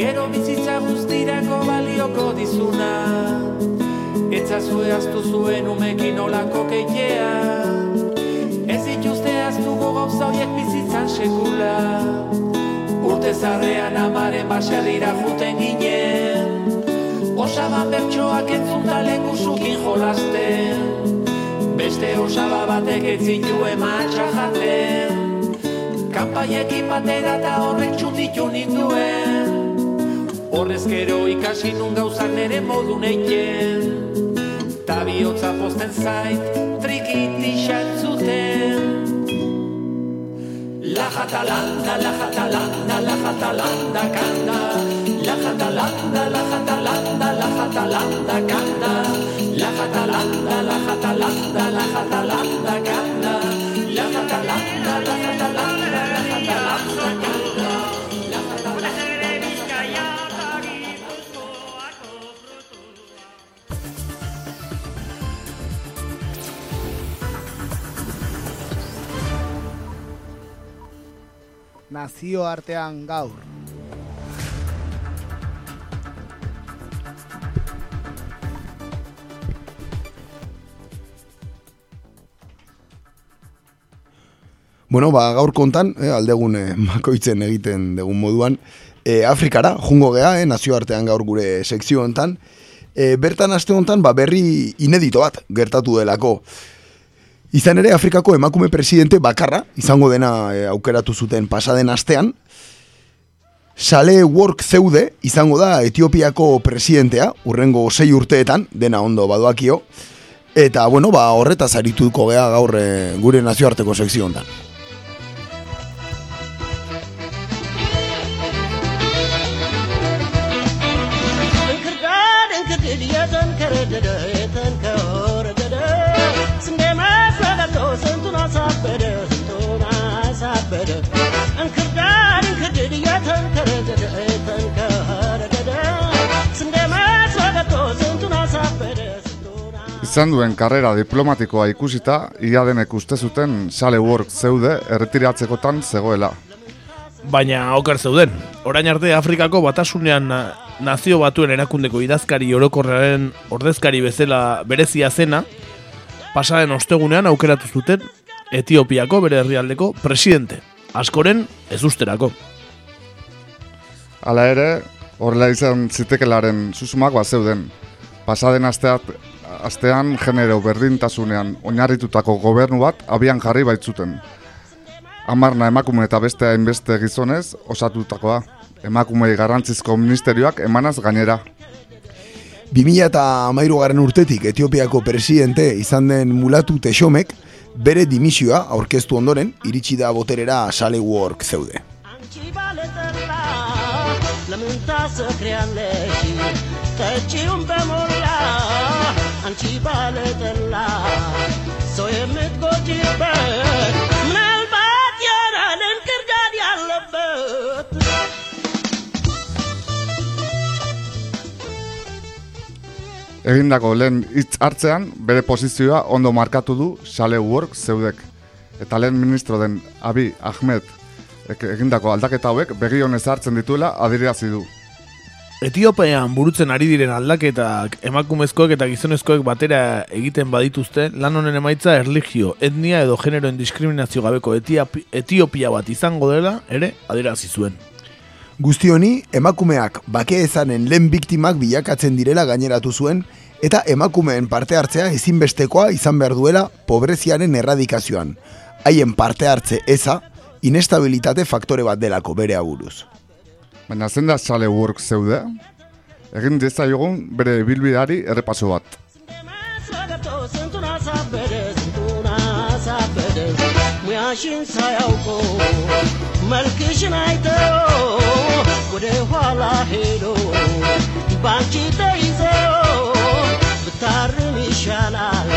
Gero bizitza guztirako balioko dizuna. Etzazue aztu zuen umekin olako keitea. Ez dituzte aztuko gauza horiek bizitzan sekula. Urte zarrean amaren baserrira juten ginen. Osaban bertsoak entzunta lengusukin jolasten. Beste osaba batek ez zituen matxa Kanpaiekin batera eta horrek txunditu ninduen. Horrez gero ikasi nun gauzak nere modu neiten Ta bihotza posten zait trikiti xantzuten La jatalanda, la jatalanda, la jatalanda kanda. La jatalanda, la jatalanda, la jatalanda kanda. La jatalanda, la jatalanda, la jatalanda kanda. La jatalanda, la jatalanda, Nazioartean gaur. Bueno, ba, gaur kontan, eh, aldegun eh, makoitzen egiten degun moduan, eh, Afrikara, jungo gea, eh, nazioartean gaur gure sekzio hontan, eh, bertan aste hontan, ba, berri inedito bat gertatu delako. Izan ere, Afrikako emakume presidente bakarra, izango dena eh, aukeratu zuten pasaden astean, Sale Work zeude, izango da Etiopiako presidentea, urrengo sei urteetan, dena ondo badoakio, eta, bueno, ba, horretaz arituko gea gaur eh, gure nazioarteko sekzio hontan. Izan duen karrera diplomatikoa ikusita, ia denek uste zuten sale work zeude erretiratzekotan zegoela. Baina oker zeuden. Orain arte Afrikako batasunean na- nazio batuen erakundeko idazkari orokorraren ordezkari bezala berezia zena, pasaren ostegunean aukeratu zuten Etiopiako bere herrialdeko presidente. Askoren ez usterako. Hala ere, horrela izan zitekelaren susmak bat zeuden. Pasaden asteat, astean genero berdintasunean oinarritutako gobernu bat abian jarri baitzuten. Amarna emakume eta beste hainbeste gizonez osatutakoa. Emakumei garrantzizko ministerioak emanaz gainera. 2000 eta amairu garen urtetik Etiopiako presidente izan den mulatu Texomek bere dimisioa aurkeztu ondoren iritsi da boterera Sale Work zeude አንቺ ባለጠላ ሰው የምትጎጂበት ምናልባት ያራል እንክርዳድ ያለበት Egindako lehen hitz hartzean bere posizioa ondo markatu du Sale Work zeudek. Eta lehen ministro den Abi Ahmed ek- egindako aldaketa hauek begionez hartzen dituela adirazi du. Etiopian burutzen ari diren aldaketak emakumezkoek eta gizonezkoek batera egiten badituzte, lan honen emaitza erligio, etnia edo generoen diskriminazio gabeko Etiopi- Etiopia bat izango dela ere adierazi zuen. Guzti honi, emakumeak bake ezanen lehen biktimak bilakatzen direla gaineratu zuen eta emakumeen parte hartzea ezinbestekoa izan behar duela pobreziaren erradikazioan. Haien parte hartze eza, inestabilitate faktore bat delako bere aburuz. Baina zen da sale work zeude? Egin dezaiogun bere bilbidari errepaso bat. ስንቱን አሳበደ ስንቱን አሳበደ ሙያሽን ሳያውቆ መልክሽን አይቶ ወደ ኋላ ሄዶ ባንቺ ተይዞ ብታርም ይሻላል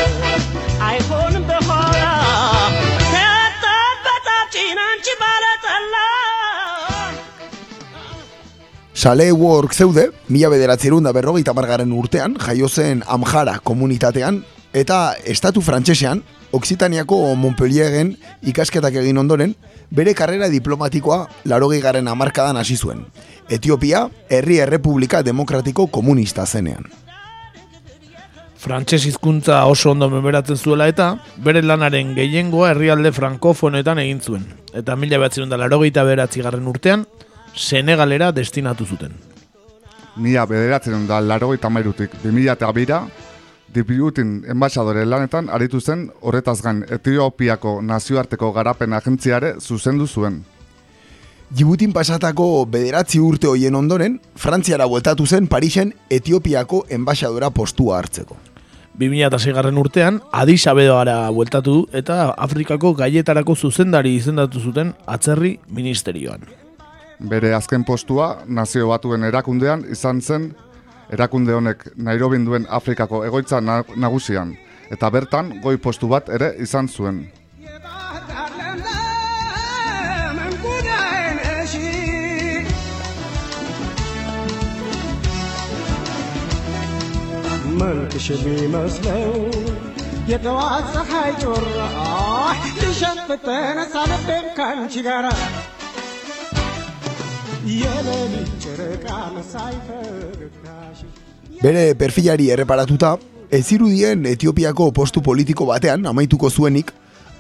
አይሆንም Sale Work zeude, mila bederatzerun da berrogeita margaren urtean, jaio zen Amjara komunitatean, eta estatu frantsesean, Oksitaniako Montpellieren ikasketak egin ondoren, bere karrera diplomatikoa larogei garen amarkadan hasi zuen. Etiopia, herri errepublika demokratiko komunista zenean. Frantses hizkuntza oso ondo memeratzen zuela eta bere lanaren gehiengoa herrialde frankofonetan egin zuen. Eta mila behatzen da larogeita beratzi garren urtean, Senegalera destinatu zuten. Mila bederatzen da larogeita mairutik 2000 eta bira, Dipiutin enbaixadore lanetan aritu zen horretaz gain Etiopiako nazioarteko garapen agentziare zuzendu zuen. Djibutin pasatako bederatzi urte hoien ondoren, Frantziara bueltatu zen Parisen Etiopiako enbaixadora postua hartzeko. 2006 garren urtean, Addis Abebara bueltatu eta Afrikako gaietarako zuzendari izendatu zuten atzerri ministerioan. Bere azken postua nazio batuen erakundean izan zen erakunde honek Nairobin duen Afrikako egoitza nagusian. Eta bertan goi postu bat ere izan zuen. منكش بيمسلو يتواسح يجرح لشفتين صلب كان شجره Bere perfilari erreparatuta, ez zirudien Etiopiako postu politiko batean amaituko zuenik,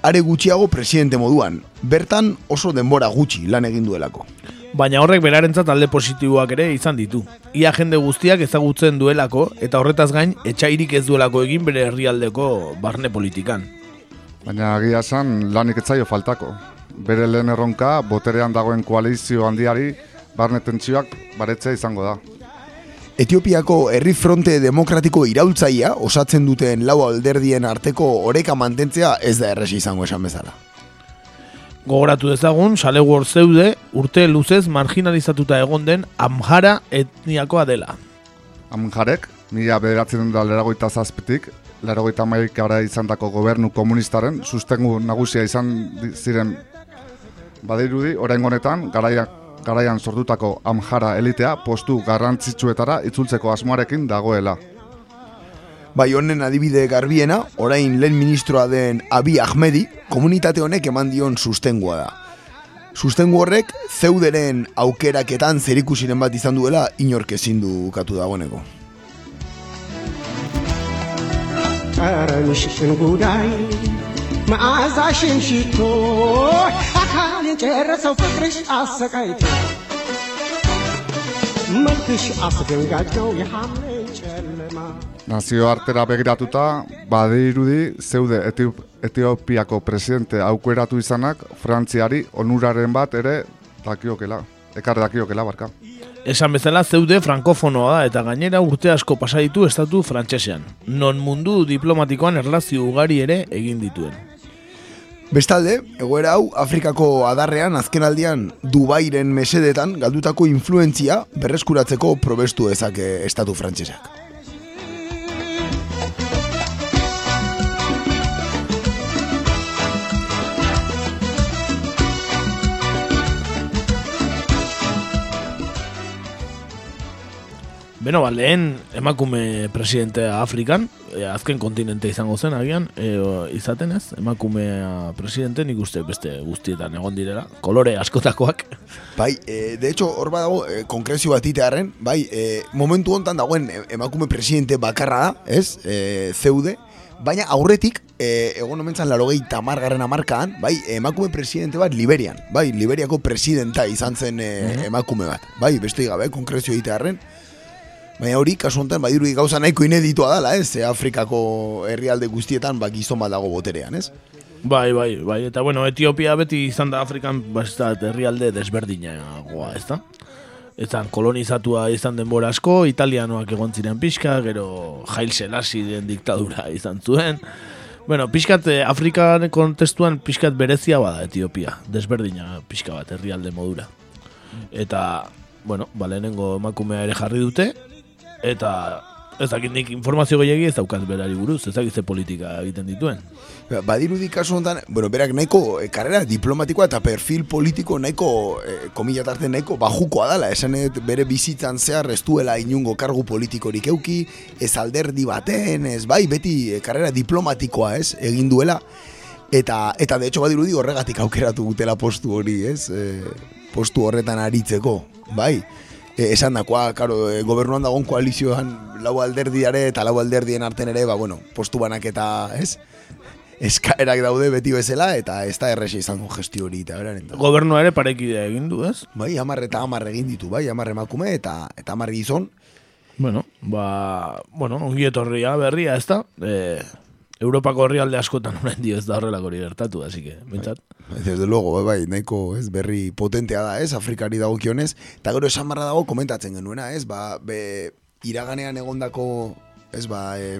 are gutxiago presidente moduan, bertan oso denbora gutxi lan egin duelako. Baina horrek berarentzat alde positiboak ere izan ditu. Ia jende guztiak ezagutzen duelako eta horretaz gain etxairik ez duelako egin bere herrialdeko barne politikan. Baina agia esan lanik etzaio faltako. Bere lehen erronka, boterean dagoen koalizio handiari, barne tentsioak baretzea izango da. Etiopiako herri fronte demokratiko iraultzaia osatzen duten lau alderdien arteko oreka mantentzea ez da erresi izango esan bezala. Gogoratu dezagun, Salewar zeude urte luzez marginalizatuta egon den Amhara etniakoa dela. Amjarek, mila bederatzen da leragoita zazpitik, leragoita maikara izan dako gobernu komunistaren sustengu nagusia izan ziren badirudi, orain honetan, garaian, garaian sortutako amjara elitea postu garrantzitsuetara itzultzeko asmoarekin dagoela. Bai honen adibide garbiena, orain lehen ministroa den Abi Ahmedi, komunitate honek eman dion sustengua da. Sustengu horrek, zeuderen aukeraketan zerikusinen bat izan duela inork ezin du katu dagoeneko. Aranxen gudain, መዓዛሽን ሽቶ አካል የጨረሰው ፍቅርሽ አሰቃይቶ መልክሽ አስደንጋጭ ነው የሐምሌን ጨለማ Nazio artera begiratuta, badirudi zeude Etiop Etiopiako presidente aukeratu izanak Frantziari onuraren bat ere dakiokela, ekar dakiokela barka. Esan bezala zeude frankofonoa da eta gainera urte asko pasa ditu estatu frantsesean, non mundu diplomatikoan erlazio ugari ere egin dituen. Bestalde, egoera hau Afrikako adarrean azkenaldian Dubairen mesedetan galdutako influentzia berreskuratzeko probestu ezake estatu frantsesak. Beno, ba, lehen emakume presidentea Afrikan, e, azken kontinente izango zen agian, e, o, izaten ez, emakumea presidente nik uste beste guztietan egon direla, kolore askotakoak. Bai, e, de hecho, hor badago, e, konkrezio bat itearren, bai, e, momentu hontan dagoen e, emakume presidente bakarra da, ez, e, zeude, baina aurretik, e, egon omentzan larogei tamargarren amarkaan, bai, emakume presidente bat Liberian, bai, Liberiako presidenta izan zen e, emakume bat, bai, beste gabe, konkrezio itearren, Baina hori, kasu honetan, badirudi gauza nahiko ineditua dela, ez? Afrikako herrialde guztietan, ba, gizon bat dago boterean, ez? Bai, bai, bai. Eta bueno, Etiopia beti izan da Afrikan bastat herrialde desberdinagoa, ez da? Ezan kolonizatua izan denbora asko, italianoak egon ziren pixka, gero Jail Selassie den diktadura izan zuen. Bueno, pixkat eh, Afrikan kontestuan pixkat berezia bada Etiopia, desberdina pixka bat herrialde modura. Eta, bueno, ba, lehenengo emakumea ere jarri dute, eta ez dakit nik informazio gehiagi ez daukaz berari buruz, ez dakit ze politika egiten dituen. Ba, Badirudi kasu honetan, bueno, berak nahiko e, karrera diplomatikoa eta perfil politiko nahiko, e, komila tarte nahiko bajukoa dala, esan dut bere bizitzan zehar ez duela inungo kargu politikorik euki, ez alderdi baten, ez bai, beti e, karrera diplomatikoa ez, egin duela, eta, eta de hecho badirudi horregatik aukeratu gutela postu hori, ez, e, postu horretan aritzeko, bai, e, esan dakoa, karo, e, gobernuan dagoen koalizioan lau alderdiare eta lau alderdien arten ere, ba, bueno, postu banaketa, ez? Eskaerak daude beti bezala eta ez da erresa izango gestio hori eta beraren. Gobernua ere parekidea egin du, ez? Bai, hamar eta hamar egin ditu, bai, hamar emakume eta eta hamar gizon. Bueno, ba, bueno, ongi etorria berria, ez da? E, Europako herrialde askotan orain dio ez da horrelako hori gertatu, así que, bintzat. Desde luego, bai, bai, nahiko, ez, berri potentea da, ez, Afrikari dagokionez, eta gero esan barra dago komentatzen genuena, ez, ba, be, iraganean egondako, ez, ba, e,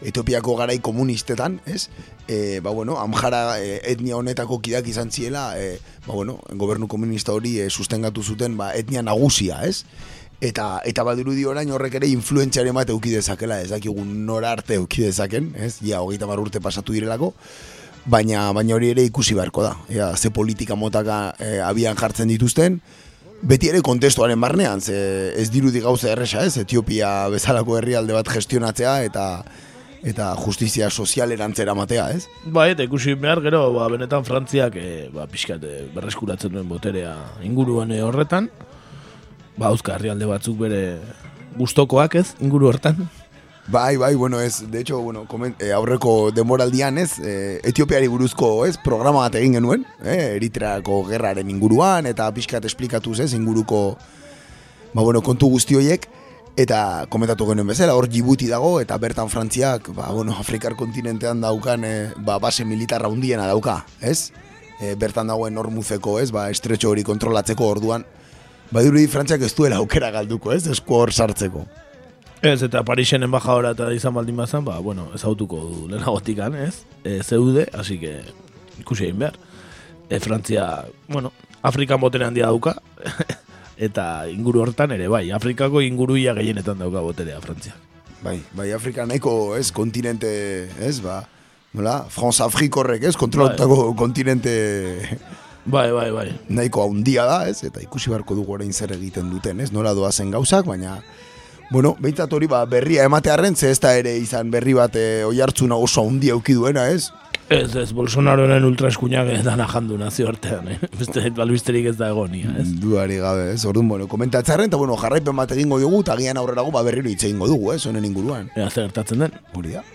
Etiopiako garai komunistetan, ez? E, ba, bueno, amjara e, etnia honetako kidak izan ziela, e, ba, bueno, gobernu komunista hori e, sustengatu zuten ba, etnia nagusia, ez? Eta, eta badirudi orain horrek ere influentziaren bat euki dezakela, ez dakigun nora arte euki dezaken, ez? Ja, hogeita mar urte pasatu direlako, baina baina hori ere ikusi beharko da. Ja, ze politika motaka e, abian jartzen dituzten, beti ere kontestuaren barnean, ze ez dirudi gauza erresa, ez? Etiopia bezalako herrialde bat gestionatzea eta eta justizia sozial erantzera matea, ez? Bai, eta ikusi behar gero, ba, benetan Frantziak e, ba, pixkat e, berreskuratzen duen boterea inguruan e, horretan. Ba, euska herrialde batzuk bere gustokoak ez, inguru hortan. Bai, bai, bueno, ez, de hecho, bueno, koment, eh, aurreko demoraldian, ez, eh, Etiopiari buruzko, ez, programa bat egin genuen, eh, Eritreako gerraren inguruan, eta pixkat esplikatuz, ez, inguruko, ba, bueno, kontu guzti horiek, eta komentatu genuen bezala, hor Djibouti dago, eta bertan Frantziak, ba, bueno, Afrikar kontinentean daukan, eh, ba, base militarra hundiena dauka, ez? Eh, bertan dagoen hormuzeko, ez, ba, estretxo hori kontrolatzeko orduan, ba, dirudi Frantziak ez duela aukera galduko, ez, esku hor sartzeko. Ez, eta Parixen embajadora eta izan baldin bazan, ba, bueno, ez autuko du lehenagotikan, ez? E, zeude, así que ikusi egin behar. E, Frantzia, bueno, Afrikan botere handia dauka, eta inguru hortan ere, bai, Afrikako inguruia gehienetan dauka boterea Frantzia. Bai, bai, Afrika nahiko, ez, kontinente, ez, ba, nola, France Afrikorrek, ez, kontrolatutako kontinente Bai, bai, bai. nahiko handia da, ez, eta ikusi beharko dugu orain zer egiten duten, ez, nola doazen gauzak, baina, Bueno, behintzat hori ba, berria ematearren, ze ez da ere izan berri bat e, oi hartzuna oso handia euki duena, ez? Ez, ez, Bolsonaroren ultraeskuinak dana jandu nazio artean, eh? Beste, balbisterik ez da egonia, ez? Duari gabe, ez? Orduan, bueno, komentatzearen, eta bueno, jarraipen bat egingo dugu, eta gian aurrerago ba berriro hitz egingo dugu, ez? Honen inguruan. Ea, zer gertatzen den? Hori da.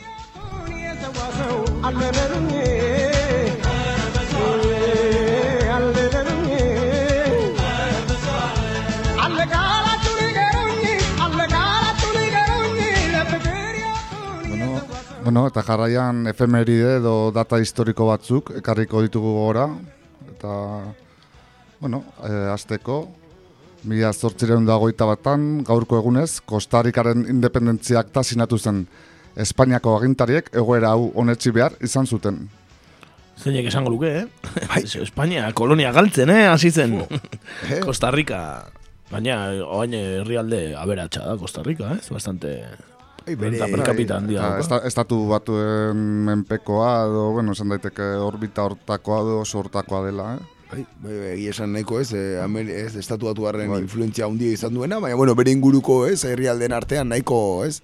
Bueno, eta jarraian efemeride edo data historiko batzuk ekarriko ditugu gora. Eta, bueno, e, azteko, mila zortzireun dagoita batan, gaurko egunez, Kostarikaren independentziak ta sinatu zen Espainiako agintariek egoera hau onetsi behar izan zuten. Zeinek esango luke, eh? Bai. Espainia, kolonia galtzen, eh? Hasi zen. Costa Rica. Baina, oain herrialde aberatsa da Costa Rica, eh? Bastante... Bai, bere, per capita handia. Esta, estatu batuen menpekoa edo, bueno, esan daiteke orbita hortakoa edo oso hortakoa dela, eh? Bai, bai, bai, egia esan nahiko ez, eh, Amer, ez estatu batuarren influentzia handia izan duena, baina, bueno, bere inguruko ez, herrialden artean nahiko, ez,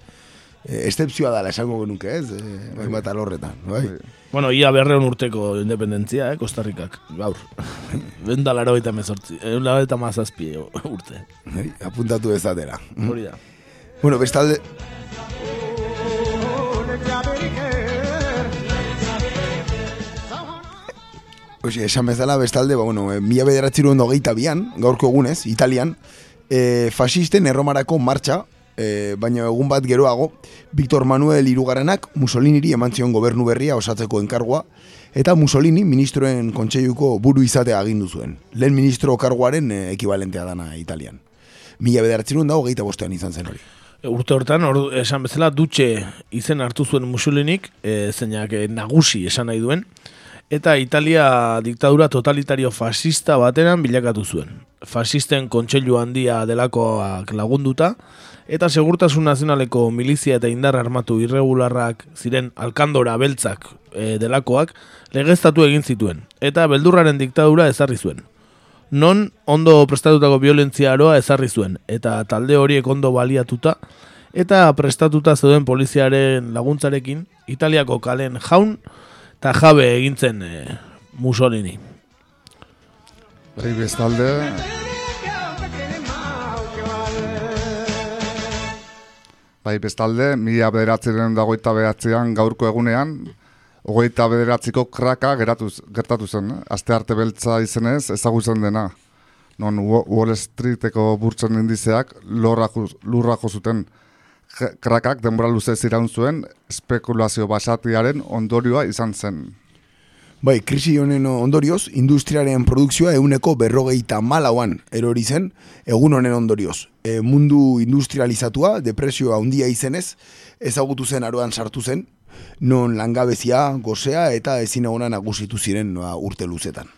eh, excepzioa dala esango genuke, ez, eh, bai, bat alorretan, bai. Bueno, ia berreun urteko independentzia, eh, Costa Ricak, gaur. Benda laro eta mezortzi, laro eta mazazpi urte. Bai, apuntatu ezatera. Hori da. Bueno, bestalde, Oxe, esan bezala bestalde, ba, bueno, eh, mila bederatziru ondo geita bian, gaurko egunez, Italian, eh, fasisten erromarako martxa e, baina egun bat geroago, Victor Manuel Irugarrenak Mussoliniri eman zion gobernu berria osatzeko enkargua, eta Mussolini ministroen kontseiluko buru izatea agindu zuen. Lehen ministro karguaren e, ekibalentea dana Italian. Mila bederatzen da hogeita bostean izan zen hori. E, urte hortan, or, esan bezala, dutxe izen hartu zuen Mussolinik, e, zeinak e, nagusi esan nahi duen, eta Italia diktadura totalitario fascista bateran bilakatu zuen. Fasisten kontseilu handia delakoak lagunduta, eta segurtasun nazionaleko milizia eta indar armatu irregularrak ziren alkandora beltzak e, delakoak legeztatu egin zituen, eta beldurraren diktadura ezarri zuen. Non ondo prestatutako violentzia aroa ezarri zuen, eta talde horiek ondo baliatuta, eta prestatuta zeuden poliziaren laguntzarekin, Italiako kalen jaun eta jabe egintzen e, Mussolini. Bai, bestalde, Bai, bestalde, mila bederatzeren dagoita behatzean gaurko egunean, hogeita bederatziko kraka geratuz, gertatu zen, eh? aste arte beltza izenez ezagutzen dena. Non Wall Streeteko burtzen indizeak lurra jo zuten K- krakak denbora luze iraun zuen spekulazio basatiaren ondorioa izan zen. Bai, krisi honen ondorioz, industriaren produkzioa euneko berrogeita malauan erori zen, egun honen ondorioz. E, mundu industrializatua, depresioa handia izenez, ezagutu zen aroan sartu zen, non langabezia, gozea eta ezin egona nagusitu ziren urte luzetan.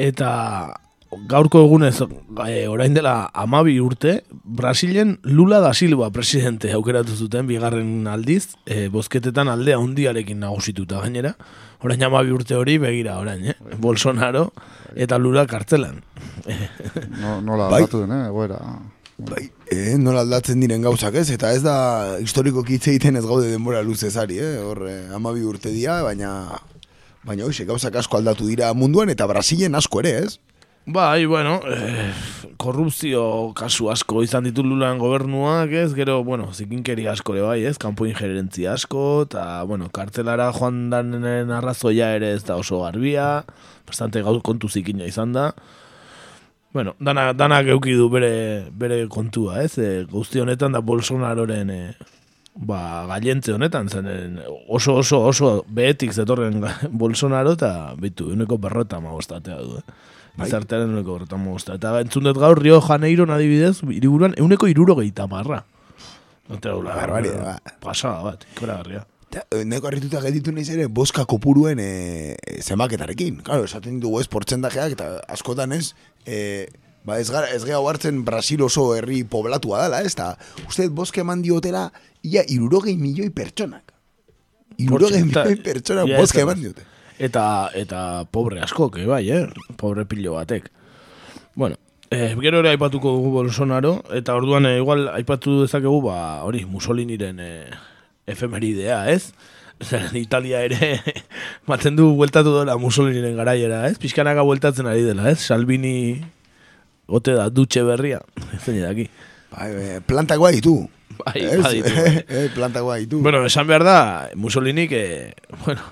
Eta gaurko egunez, e, orain dela amabi urte, Brasilen Lula da Silva presidente aukeratu zuten bigarren aldiz, e, bozketetan aldea hundiarekin nagusituta gainera. Orain amabi urte hori begira orain, eh? Bolsonaro eta Lula kartzelan. No, nola Bai. aldatu den, eh, egoera. Bai, eh, nola aldatzen diren gauzak ez, eta ez da historiko hitz egiten ez gaude denbora luzezari, eh? hor eh, amabi urte dira, baina baina hoxe, gauzak asko aldatu dira munduan eta Brasilen asko ere, ez? Bai, bueno, eh, korrupzio kasu asko izan ditu Lulan gobernuak, ez? Gero, bueno, zikinkeri asko ere bai, ez? Kanpo injerentzia asko, eta, bueno, kartelara joan danen arrazoia ere ez da oso garbia, bastante gau kontu zikina izan da. Bueno, dana, danak euki du bere, bere kontua, ez? E, guzti honetan da Bolsonaroren e, ba, gailentze honetan, zen oso oso oso behetik zetorren Bolsonaro eta bitu, uneko berrota magostatea du, eh? Gizartearen uneko berrota magostea. Eta entzun dut gaur Rio Janeiro adibidez, hiriburuan euneko irurogeita marra. Notela, Barbaridad, Pasada bat, ikaragarria. Eta, eh, Neko harrituta gelditu naiz ere boska kopuruen e, zenbaketarekin. Claro, esaten dugu ez portzentajeak eta askotan ez, e, ba ez gara, ez gara hartzen Brasil oso herri poblatua dela, ez? Ta, uste boske eman diotela, ia irurogei milioi pertsonak. Irurogei milioi pertsonak boske da- eman diote. Eta, eta pobre asko, que bai, eh? Pobre pilo batek. Bueno, eh, gero ere aipatuko dugu Bolsonaro, eta orduan eh, igual aipatu dezakegu, ba, hori, Mussoliniren eh, efemeridea, ez? Italia ere maten du bueltatu dela Mussoliniren garaiera, ez? Pixkanaka bueltatzen ari dela, ez? Salvini gote da dutxe berria, zein daki. Bai, eh, plantak bai ditu. Bai, Ez? baditu, bai. eh, plantak bai ditu. Bueno, esan behar da, Mussolinik, eh, bueno,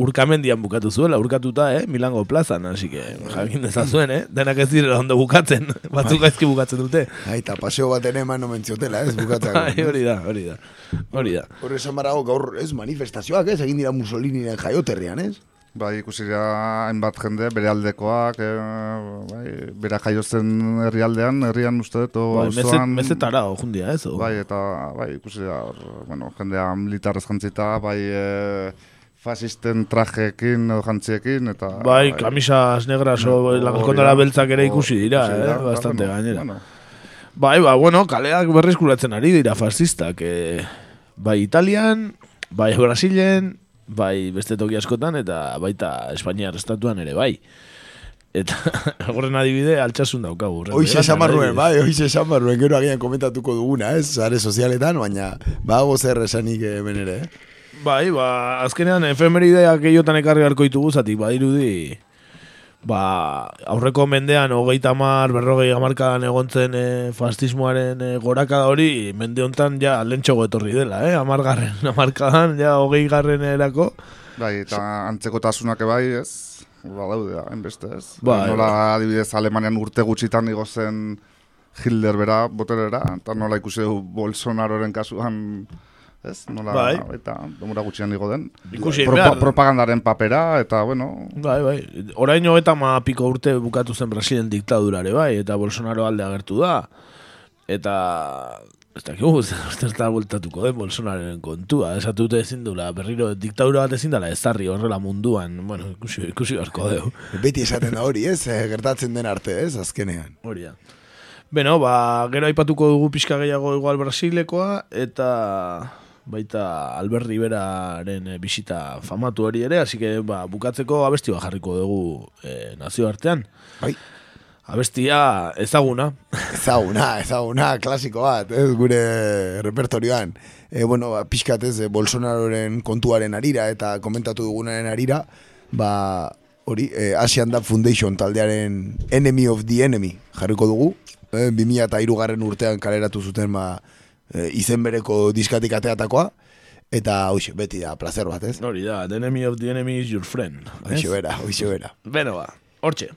urkamendian bukatu zuela, urkatuta, eh, Milango plazan, así que jakin dezazuen, eh, denak ez direla ondo bukatzen, batzuk gaizki bukatzen dute. Bai, eta paseo baten eman omen ziotela, ez, bukatzeko. Bai, hori da, hori da, hori da. Hor esan barago gaur, ez, manifestazioak, ez, egin dira Mussoliniren jaioterrian, ez? Bai, ikusi dira hainbat jende, bere aldekoak, e, bai, bera jaio zen herrialdean, herrian uste dut, o Bai, auzoan- mezetara, jundia, ez? O? Bai, eta bai, ikusi da, hor, bueno, jendea militarrez jantzita, bai, e, fasisten trajeekin edo jantziekin, eta... Bai, kamisas negras o hori lakondara da, beltzak ere ikusi dira, ikusi eh, dira, bastante bueno, gainera. bueno. Bai, ba, bueno, kaleak berreskuratzen ari dira fascistak, eh, bai Italian, bai Brasilen, bai beste toki askotan, eta baita Espainiar estatuan ere bai. Eta horren adibide altxasun daukagu. Hoize beran, esan barruen, bai, hoize esan barruen, gero agian komentatuko duguna, ez, sare sozialetan, baina bago zer esanik hemen ere, eh? Bai, ba, azkenean efemeridea gehiotan ekarri garko ditugu, zatik badirudi, ba, aurreko mendean hogeita mar, berrogei amarkadan egontzen e, fastismoaren e, gorakada hori, mende hontan ja lentxogo etorri dela, eh? amargarren, amarkadan, ja hogei garren erako. Bai, eta antzekotasunak ebai, ez? Badaude, da, enbeste, ez? Bai, nola adibidez Alemanian urte gutxitan igo zen Hitler bera boterera, eta nola ikusi du Bolsonaroren kasuan, ez? Nola, Bai. eta demora gutxian igo den. Ikusi Propa- behar. propagandaren papera, eta bueno, Bai, bai. Orain hogeita ma piko urte bukatu zen Brasilen diktadurare, bai, eta Bolsonaro alde agertu da. Eta, ez dakigu, zerta bultatuko den Bolsonaroren kontua. Esatu dute ezin dula, berriro diktadura bat ezin dela ezarri horrela munduan. Bueno, ikusi, ikusi beharko deu. Beti esaten da hori, ez? Eh, Gertatzen den arte, ez? Azkenean. Hori da. Beno, ba, gero aipatuko dugu pixka gehiago igual Brasilekoa, eta baita Albert Riberaren eh, bisita famatu hori ere, así que ba, bukatzeko abesti bat jarriko dugu eh, nazioartean. Bai. Abestia ezaguna. Ezaguna, ezaguna, klasiko bat, ez, gure repertorioan. E, bueno, ba, pixkat ez, Bolsonaroren kontuaren arira eta komentatu dugunaren arira, ba, hori, e, Asian Dub Foundation taldearen Enemy of the Enemy jarriko dugu. E, 2003 garren urtean kaleratu zuten ba, e, izen bereko diskatik ateatakoa. Eta, hoxe, beti da, placer bat, ez? Hori da, the enemy of the enemy is your friend. Hoxe bera, hoxe bera. Beno ba, hortxe.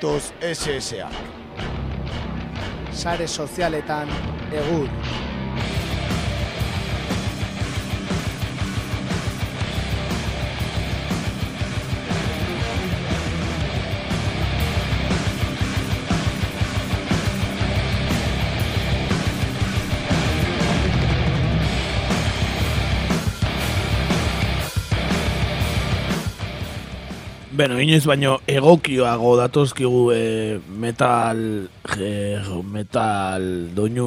Badatoz SSA. Sare sozialetan egur. Bueno, inoiz baino egokioago datozkigu e, metal e, metal doinu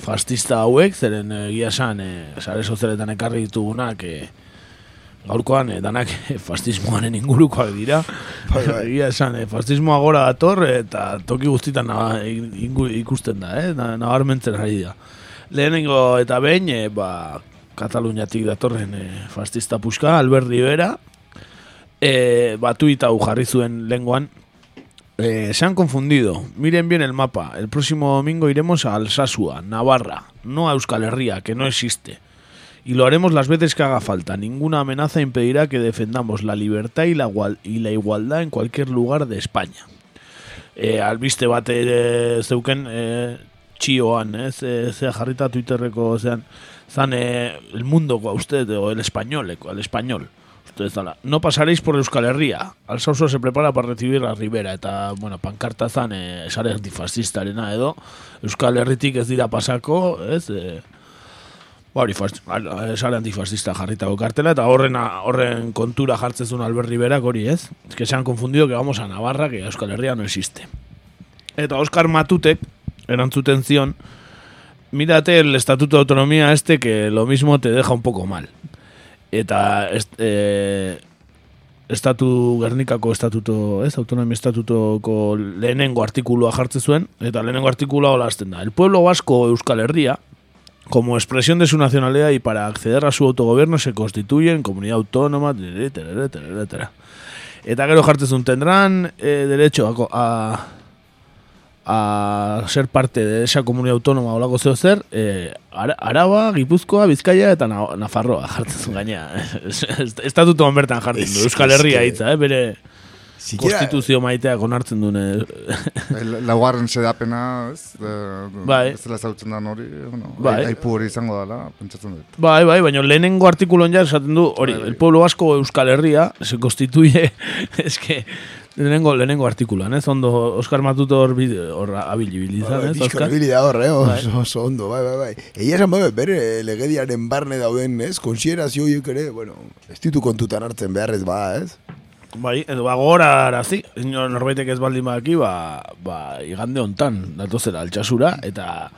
fastista hauek, zeren egia esan e, sare sozialetan ekarri ditugunak e, gaurkoan e, danak fastismoaren ingurukoak dira. egia esan, e, fastismoa gora dator eta toki guztitan ingu- ikusten da, eh? Na- nabarmentzen ari da. Lehenengo eta behin, e, ba, Kataluniatik datorren e, fastista puska, Albert Rivera, eh, batuita jarri zuen lenguan, eh, se han confundido. Miren bien el mapa. El próximo domingo iremos a Alsasua, Navarra, no a Euskal Herria, que no existe. Y lo haremos las veces que haga falta. Ninguna amenaza impedirá que defendamos la libertad y la, igualdad en cualquier lugar de España. Eh, albiste bat ere zeuken eh, txioan, ez, eh, zea jarrita Twitterreko zean, eh, o el español, eh, el español. Ustedes zala, no pasaréis por Euskal Herria. Alsauso se prepara para recibir a Rivera. Eta, bueno, pankarta zan, eh, sare antifascistarena edo. Euskal Herritik ez dira pasako, ez, eh, Ba, fast, al- sare antifascista jarritako kartela, eta horren, horren kontura jartzen zuen Albert Riverak hori, ez? Es que se han confundido que vamos a Navarra, que Euskal Herria no existe. Eta Oscar Matutek, erantzuten zion, mírate el Estatuto de Autonomía este que lo mismo te deja un poco mal. Eta est, eh, estatu Gernikako estatuto, ez, autonomia estatutoko lehenengo artikulua jartzen zuen, eta lehenengo artikulua hola hasten da. El pueblo vasco Euskal Herria, como expresión de su nacionalidad y para acceder a su autogobierno se constituye en comunidad autónoma, tereré, tereré, tereré. Eta gero jartzen zuen, tendrán eh, derecho a, a, a ser parte de esa comunidad autónoma o lago zeo zer, Ara- Araba, Gipuzkoa, Bizkaia eta Na- Nafarroa jartzen zuen gaina. Estatutuan bertan jartzen du, Euskal Herria hitza, eh, bere Siquiera- konstituzio maiteak onartzen duen. El- Laugarren sedapena, ez? Bai. Ez dela zautzen da hori, bueno, Bai. aipu hori izango dela, pentsatzen dut. Bai, bai, baina lehenengo artikulon ja esaten du, hori, el pueblo vasco Euskal Herria se constituye, es que lehenengo, lehenengo artikulan, ez, ondo Oskar Matuto hor bide- hor abilibilizan, Bai, ez, bizkor Oskar? ibili da hor, eh? Bai. Oso, oso ondo, bai, bai, bai. Egia esan, bai, bere legediaren barne dauden, ez? Konsiderazio horiek ere, bueno, ez ditu kontutan hartzen beharrez ba, ez? Bai, edo ba, gogorarazi, inor norbaitek ez baldin badaki, ba, ba, igande hontan, datozela altxasura, eta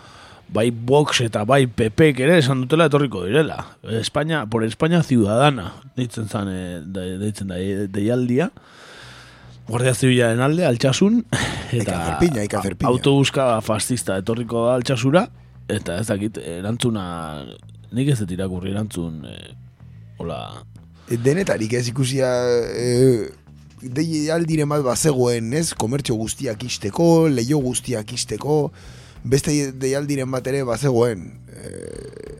bai Vox eta bai PP ere esan dutela etorriko direla. España, por España ciudadana, deitzen zan, e, de, deitzen da, deialdia. Guardia Zibilaren alde, altxasun, eta hacer piña. autobuska fascista etorriko da altxasura, eta ez dakit, erantzuna, nik ez irakurri erantzun, e, hola, E, Denetarik ez ikusia, e, dei aldiren bat bazegoen, ez? Komertxo guztiak isteko, leio guztiak isteko, beste deialdiren bat ere bazegoen, e,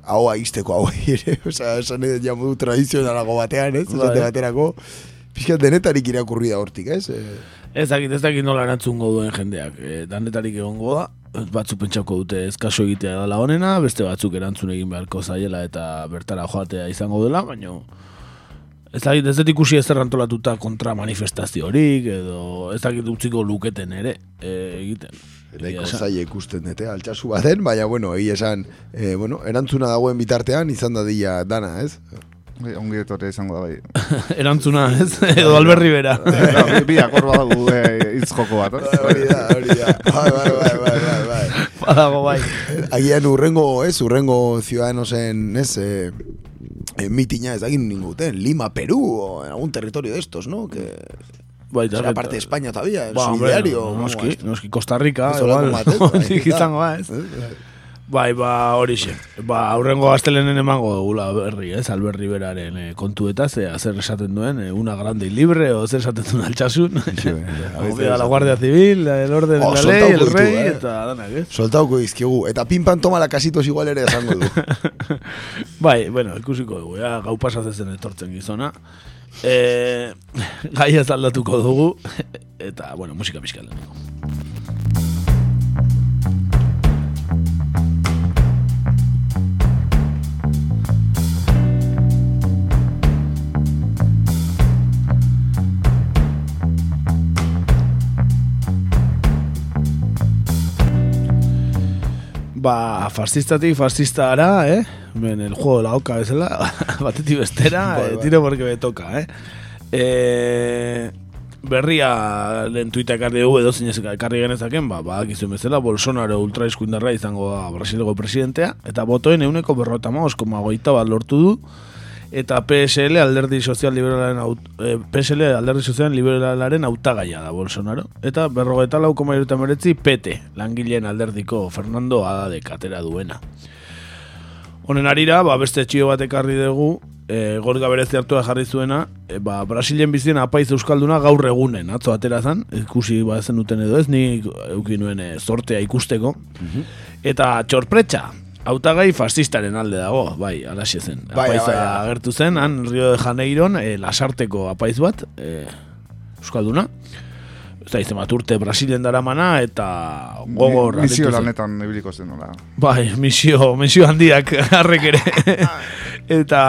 ahoa isteko hau ere, osea, esan edo ja modu tradizionalago batean, ez? Bai. Esate baterako, pixkat denetarik irakurri da hortik, ez? E, Ez dakit, ez dakit nola erantzungo duen jendeak. E, danetarik egongo da, batzuk pentsako dute ez kaso egitea dela honena, beste batzuk erantzun egin beharko zaiela eta bertara joatea izango dela, baina ez dakit, ez dut ikusi ezer antolatuta kontra manifestaziorik, edo ez dakit utziko luketen ere e, egiten. Nahiko zaila ikusten dute, altxasu baten, baina, bueno, egia esan, e, bueno, erantzuna dagoen bitartean izan da dila dana, ez? Bai, ongi etorria izango da bai. Erantzuna, ez? Edo Albert Rivera. Da, bi- Biak hor badago eh, hitz joko bat, ez? Hori da, hori da. Bai, bai, bai, bai, bai, bai. Badago bai. Agian urrengo, ez, urrengo ciudadanosen, ez, eh, eh, mitina ez dakit ninguten, Lima, Perú, o en algún territorio de estos, ¿no? Que Bai, será parte de España todavía, el Ba, solidario. noski, ¿cómo va noski, Costa Rica, igual, bai, izango, ez? Bai, ba, horixe. Ba, aurrengo astelenen emango dugula berri, ez, Albert Riberaren eh, kontu eta ze, zer esaten duen, eh, una grande y libre, o zer esaten duen altxasun. Obvia, la Guardia Civil, el orden Oh, de la ley, el rey, eh. eta danak, ez? Soltauko izkigu. Eta pinpan toma la kasitos igual ere esango du. Bai, bueno, ikusiko dugu, ja, gau pasatzen etortzen gizona. E, gai ez aldatuko dugu, eta, bueno, musika pixka Ba, fascistatik fascista ara, eh? Ben, el juego de la oca bezala, batetik bestera, Bai, eh, bai. tiro porque me toca, eh? eh berria lehen tuita ekarri dugu edo zinez ekarri genezaken, ba, ba, gizuen bezala, Bolsonaro ultra eskuindarra izango da Brasilego presidentea, eta botoen euneko berrota maoz, koma goita bat lortu du, eta PSL alderdi sozial liberalaren aut, eh, PSL alderdi sozial liberalaren hautagaia da Bolsonaro. Eta berrogeita lau koma meretzi PT langileen alderdiko Fernando Adade katera duena. Honen arira, ba, beste txio bat ekarri dugu, e, gorga berezi hartua jarri zuena, e, ba, Brasilen bizien apaiz euskalduna gaur egunen, atzo atera zan, ikusi ba zen duten edo ez, ni eukin nuen e, sortea ikusteko, eta txorpretxa, hautagai fascistaren alde dago, bai, alaxe zen. Bai, Apaiza bai, bai. agertu zen, han Rio de Janeiron, e, lasarteko apaiz bat, e, euskalduna, ez da izan bat urte Brasilen daramana, eta gogor... Misio aritu zen. lanetan ibiliko zen nola. Bai, misio, misio handiak harrek ere. eta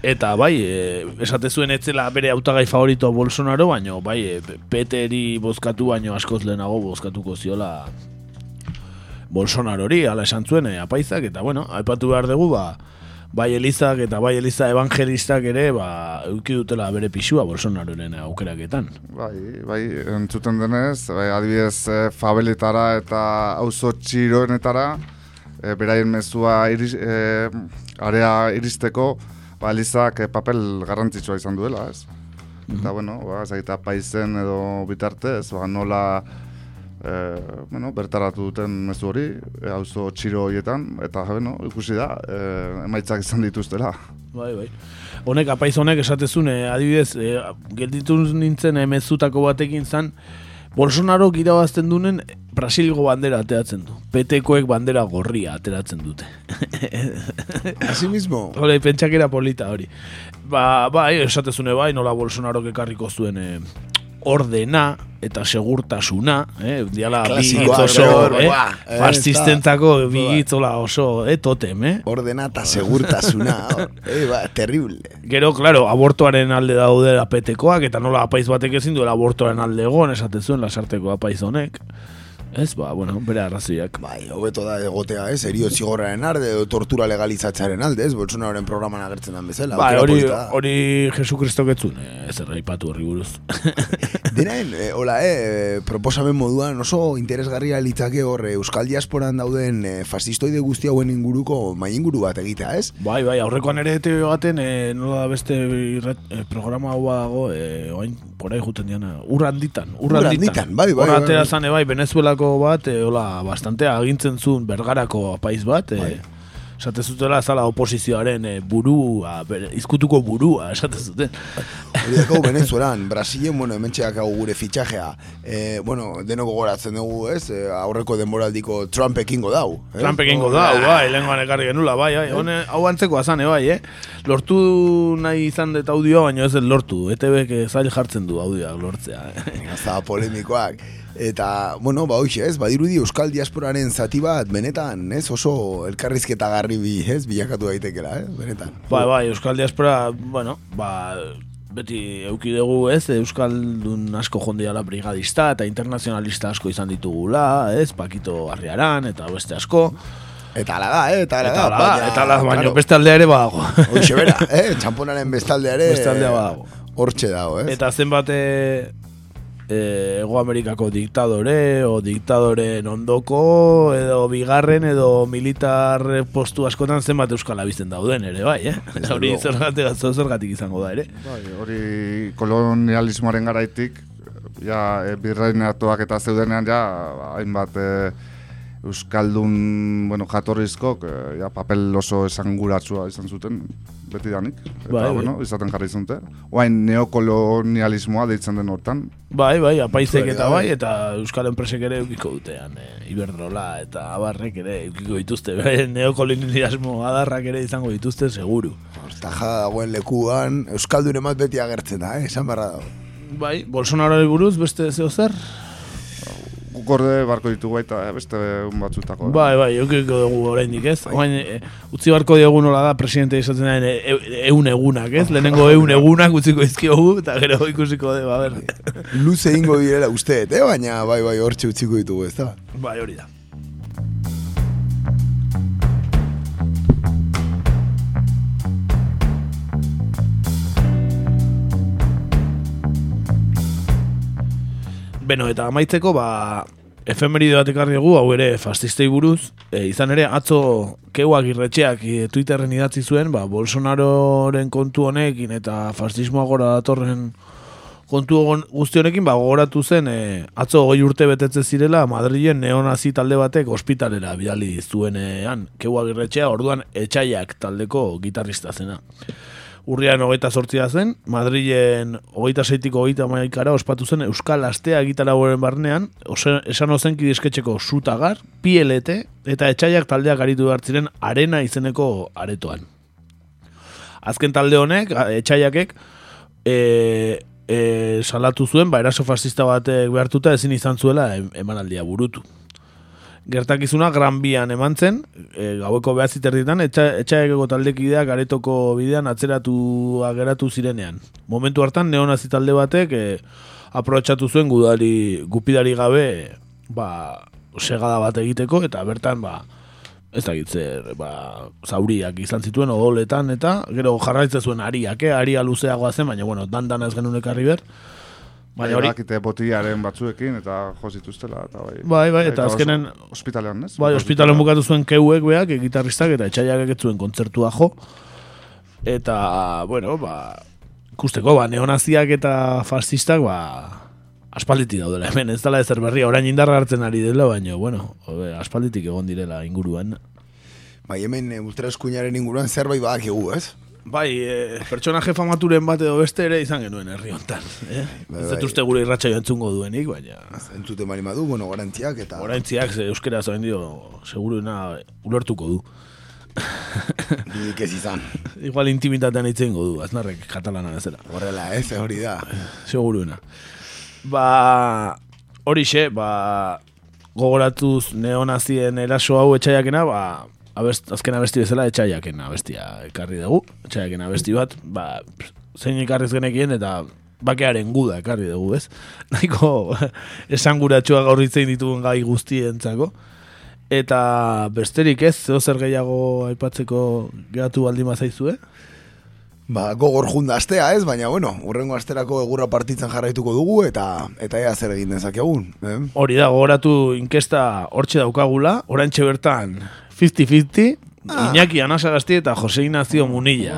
eta bai, e, esate zuen etzela bere hautagai favorito Bolsonaro, baino bai, e, Peteri bozkatu baino askoz lehenago bozkatuko ziola Bolsonarori, ala esan zuen e, apaizak, eta bueno, aipatu behar dugu, ba, bai Elizak eta bai Eliza evangelistak ere, ba, euki dutela bere pixua Bolsonaroren aukeraketan. Bai, bai, entzuten denez, bai, adibidez e, fabeletara eta auzo txiroenetara, e, beraien mezua iris, e, area iristeko, ba, Elizak e, papel garrantzitsua izan duela, ez? Eta, bueno, ba, zaita paizen edo bitartez, ba, nola e, bueno, bertaratu duten mezu hori, e, auzo txiro horietan, eta, bueno, ikusi da, e, emaitzak izan dituztela. Bai, bai. Honek, apaiz honek esatezun, eh, adibidez, eh, gelditu nintzen eh, mezutako batekin zan, Bolsonaro irabazten dunen Brasilgo bandera ateratzen du. PTkoek bandera gorria ateratzen dute. Así mismo. Hore, pentsakera polita hori. Ba, bai, esatezune bai, nola Bolsonaro ekarriko zuen eh, ordena eta segurtasuna, eh, diala Klasikoa, bigitz oso, hor, eh, buah, eh, fascistentzako está. bigitzola oso, eh, totem, eh. Ordena eta segurtasuna. eh, ba, terrible. Gero, claro, abortuaren alde daude apetekoak, eta nola apaiz batek ezin duela abortuaren alde egon, esaten zuen lasarteko apaiz honek. Ez, ba, bueno, bere arrazoiak. Bai, hobeto da egotea, ez? Erio zigorraren edo tortura legalizatzearen alde, ez? Bolsonaroren programan agertzen den bezala. Bai, hori, hori Jesu Kristok etzun, eh, ez erraipatu horri buruz. Denen, eh, hola, eh, proposamen moduan oso interesgarria litzake hor Euskal Diasporan dauden eh, fascistoide guzti hauen inguruko mai inguru bat egitea, ez? Bai, bai, aurrekoan ere TV baten, eh, nola beste irrat, eh, programa hau dago, eh, oain, porai juten diana, urranditan, urranditan. Urranditan, bai, bai, bai, bai. zane, bai, Venezuelako bat, eh, hola, bastante agintzen zuen bergarako apaiz bat, eh, Bai. esate zutela zala oposizioaren eh, burua, bere, izkutuko burua, esate zuten. Hori dakau Venezuelan, Brasilen, bueno, hemen hau gure fitxajea. Eh, bueno, denok gogoratzen dugu, ez? Aurreko denboraldiko Trump ekingo dau. Eh? Trump egingo da, bai, lehenkoan ekarri genula, bai, bai, hone, hau antzeko azane, bai, eh? Lortu nahi izan dut audioa, baina ez lortu, ETB zail jartzen du audioak lortzea, eh? Gazta polemikoak. Eta, bueno, ba hoxe, ez, badirudi Euskal Diasporaren zati bat, benetan, ez, oso elkarrizketa garri bi, ez, bilakatu daitekela, eh, benetan. Bai, bai, Euskal Diaspora, bueno, ba, beti euki dugu, ez, Euskaldun asko jondiala brigadista eta internazionalista asko izan ditugula, ez, Pakito Arriaran eta beste asko. Eta ala da, eh, eta ala da, baina, eta ala baina claro. beste aldea ere badago. Hoxe bera, eh, txamponaren bestaldea ere, Beste aldea badago. hortxe dago, ez? Eta zenbat e, e, Ego Amerikako diktadore o diktadoren ondoko edo bigarren edo militar postu askotan zenbat euskal abizten dauden ere bai, eh? Hori zergatik, zergatik izango da ere. Bai, hori kolonialismoaren garaitik, ja, e, birreinatuak eta zeudenean, ja, hainbat e, Euskaldun, bueno, jatorrizkok, eh, ja, papel oso esanguratsua izan zuten, beti danik. Eta, Bai, bai. bueno, izaten jarri zute. Oain neokolonialismoa deitzen den hortan. Bai, bai, apaizek Bai, eta bai. bai, eta Euskal Enpresek ere eukiko dutean, e, Iberdrola eta abarrek ere eukiko dituzte, bai, neokolonialismo adarrak ere izango dituzte, seguru. Taja dagoen lekuan, Euskaldun emat beti agertzen da, eh? esan barra dago. Bai, Bolsonaro buruz beste zeo zer? Guk orde barko ditugu baita, eh, beste un batzutako. eh. Bai, bai, eukiko dugu oraindik ez? Oain, e, utzi barko diogu nola da presidente izaten den e, e, eun egunak, ez? Lehenengo eun egunak utziko izkiogu, eta gero ikusiko de, ba, ber. Luze ingo direla usteet, eh? baina bai bai hortxe utziko ditugu, ez da? Bai, hori da. Beno, eta amaitzeko, ba, efemeride bat ekarri dugu, hau ere fastistei buruz, e, izan ere, atzo keuak irretxeak e, Twitterren idatzi zuen, ba, Bolsonaroren kontu honekin eta fastismoa gora datorren kontu guzti honekin, ba, gogoratu zen, e, atzo hogei urte betetze zirela, Madrilen neonazi talde batek ospitalera bidali zuenean, keuak irretxea, orduan etxaiak taldeko gitarrista zena. Urrian hogeita sortzia zen, Madrilen hogeita seitiko hogeita maikara ospatu zen Euskal Astea gitara horren barnean, ose, esan ozen kidizketxeko sutagar, PLT, eta etxaiak taldeak aritu behar ziren arena izeneko aretoan. Azken talde honek, etxaiakek, e, e, salatu zuen, ba, eraso fascista batek behartuta ezin izan zuela em- emanaldia burutu. Gertakizuna Gran Bian eman zen, e, gaueko behatzi terditan, etxa, etxaekeko taldekideak aretoko bidean atzeratu geratu zirenean. Momentu hartan, neonazi talde batek e, aprobetxatu zuen gudari, gupidari gabe ba, segada bat egiteko, eta bertan, ba, ez da zer, ba, zauriak izan zituen odoletan, eta gero jarraitzen zuen ariak, eh? aria luzeagoa zen, baina, bueno, dan-dan ez genuen ekarri ber. Baina hori, Badakite botilaren batzuekin eta jo zituztela eta bai. Bai, bai, eta azkenen- ospitalean, ez? Bai, ospitalen bukatu zuen keuek beak, gitarristak eta etxaiak ez zuen kontzertua jo. Eta, bueno, ba, ikusteko, ba, neonaziak eta fascistak, ba, aspalditik daudela hemen, ez dela ezer berria, orain indarra hartzen ari dela, baina, bueno, hobe, aspalditik egon direla inguruan. Bai, hemen e, ultra eskuinaren inguruan zerbait badakigu, ez? Bai, e, pertsonaje famaturen bat edo beste ere izan genuen herri hontan. Eh? Bai, bai. uste gure irratxa entzungo duenik, baina... Entzute mari madu, bueno, garantziak eta... Orantziak ze euskera zain dio, seguruena ulertuko du. Nik ez izan. Igual intimitatean itzen du, aznarrek katalana bezala. Horrela, ez, hori da. Seguruena. Ba, horixe, ba, gogoratuz neonazien eraso hau etxaiakena, ba, abest, azken abesti bezala etxaiaken abestia ekarri dugu. Etxaiaken abesti bat, ba, zein ekarriz genekien eta bakearen guda ekarri dugu, ez? Nahiko esanguratxoa gaur hitzein ditugun gai guztientzako. Eta besterik ez, zeo zer gehiago aipatzeko geratu baldin bazaizue? Ba, gogor junda astea, ez? Baina, bueno, urrengo asterako egurra partitzen jarraituko dugu eta eta ea zer egin dezakegun, eh? Hori da, gogoratu inkesta hortxe daukagula, orantxe bertan 50-50, Iñaki Anasagasti eta Jose Ignacio Munilla.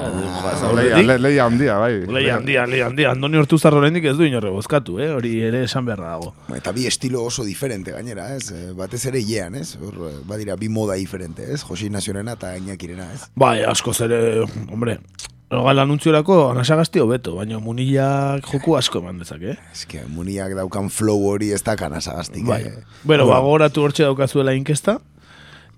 Leia, le, leia handia, bai. Leia handia, leia handia. Andoni Hortuzar oraindik ez du inorre bozkatu, eh? hori ere esan beharra dago. Eta bi estilo oso diferente gainera, ez? Eh, Batez ere jean, ez? Hor, eh, badira bi moda diferente, ez? Josi Nazionena eta Iñakirena, ez? Bai, askoz ere, hombre, Gal anuntziorako Anasagasti hobeto, baina Munillak joku asko eman dezake, eh? Eske, muniak daukan flow hori ez da kanasagaztik, Bai. eh? Bueno, Hau da. ba, gogoratu hortxe daukazuela inkesta,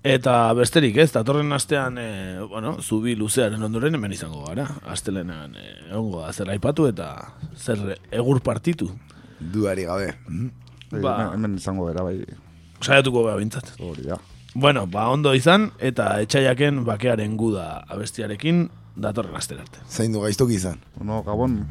eta besterik ez, datorren astean, e, bueno, zubi luzearen ondoren hemen izango gara. Astelenean e, egongo da zer aipatu eta zer egur partitu. Duari gabe. Bai, Ba. hemen- hemen izango bera, bai. Saiatuko gara bintzat. Hori da. Bueno, ba, ondo izan, eta etxaiaken bakearen guda abestiarekin datorren astera arte. Zain du gaiztok izan. No, gabon.